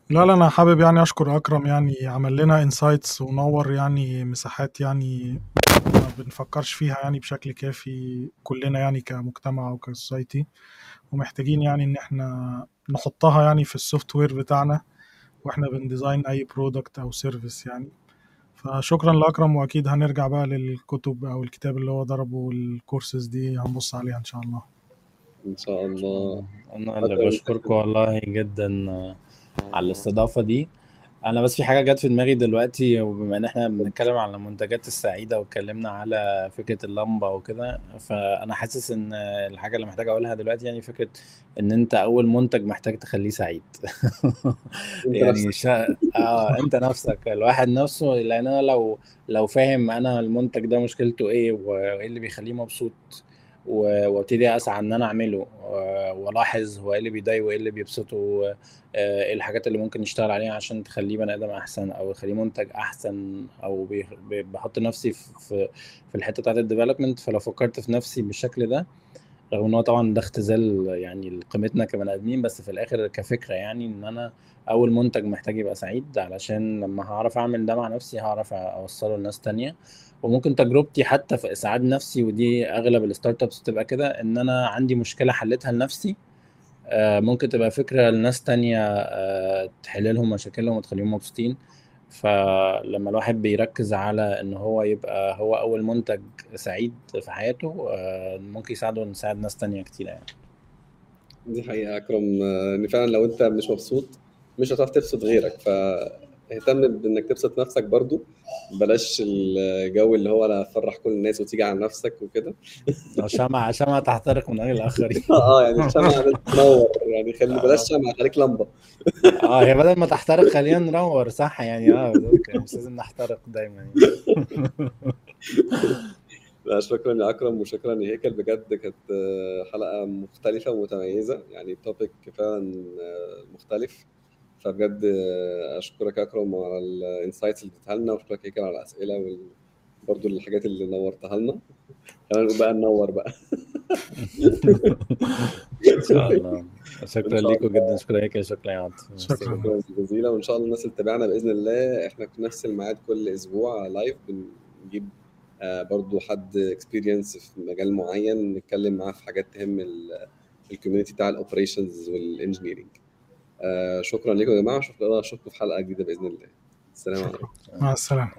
لا لا أنا حابب يعني أشكر أكرم يعني عمل لنا insights ونور يعني مساحات يعني ما بنفكرش فيها يعني بشكل كافي كلنا يعني كمجتمع أو ك society ومحتاجين يعني إن إحنا نحطها يعني في ال software بتاعنا وإحنا بن design أي product أو service يعني. فشكرا لأكرم وأكيد هنرجع بقى للكتب أو الكتاب اللي هو ضربه والكورسز دي هنبص عليها إن شاء الله. إن شاء الله. أنا اللي بشكركم والله جدا على الاستضافة دي. أنا بس في حاجة جت في دماغي دلوقتي وبما إن إحنا بنتكلم على المنتجات السعيدة واتكلمنا على فكرة اللمبة وكده فأنا حاسس إن الحاجة اللي محتاج أقولها دلوقتي يعني فكرة إن أنت أول منتج محتاج تخليه سعيد. يعني شا... آه أنت نفسك الواحد نفسه لأن أنا لو لو فاهم أنا المنتج ده مشكلته إيه وإيه اللي بيخليه مبسوط وابتدي اسعى ان أنا اعمله والاحظ هو إيه اللي بيضايقه وايه اللي بيبسطه آه، إيه الحاجات اللي ممكن نشتغل عليها عشان تخليه بني آدم احسن أو يخليه منتج احسن أو بحط نفسي في في الحتة بتاعت ال development فلو فكرت في نفسي بالشكل ده رغم إن هو طبعا ده اختزال يعني قيمتنا كبني آدمين بس في الآخر كفكرة يعني إن أنا أول منتج محتاج يبقى سعيد علشان لما هعرف أعمل ده مع نفسي هعرف أوصله لناس تانية. وممكن تجربتي حتى في إسعاد نفسي ودي أغلب الستارت ابس بتبقى كده إن أنا عندي مشكلة حلتها لنفسي آه، ممكن تبقى فكرة لناس تانية آه، تحل لهم مشاكلهم وتخليهم مبسوطين. فلما الواحد بيركز على إن هو يبقى هو أول منتج سعيد في حياته آه، ممكن يساعده إنه يساعد ناس تانية كتير يعني. دي حقيقة أكرم. آه، إن فعلا لو أنت مش مبسوط مش هتعرف تبسط غيرك. فاهتم بإنك تبسط نفسك برضو. بلاش الجو اللي هو أنا أفرح كل الناس وتيجي على نفسك وكده. شمعة شمعة تحترق من أجل الآخرين. آه يعني لازم تنور يعني خلي بلاش شمعة خليك لمبة. آه هي بدل ما تحترق خلينا ننور صح؟ يعني آه مش لازم نحترق دايما. يعني. لا شكرا يا أكرم وشكرا يا هيكل. بجد كانت آه، حلقة مختلفة ومتميزة. يعني topic فعلا آه، مختلف. فبجد أشكرك يا أكرم على ال insights اللي اديتها لنا وأشكرك هيكل على الأسئلة وال... برضو الحاجات اللي نورتها لنا. خلينا نقول بقى ننور بقى. إن شاء الله. شكرا ليكم جدا. شكرا ليك شكرا يا عاطف شكرا. جزيلا. وإن شاء الله الناس اللي تتابعنا بإذن الله إحنا في نفس الميعاد كل أسبوع live بنجيب آه، برضو حد experienced في مجال معين نتكلم معاه في حاجات تهم ال community بتاع ال operations وال engineering شكرا لكم يا جماعة. اشوفكم اشوفكم في حلقة جديدة بإذن الله. السلام عليكم. مع السلامة.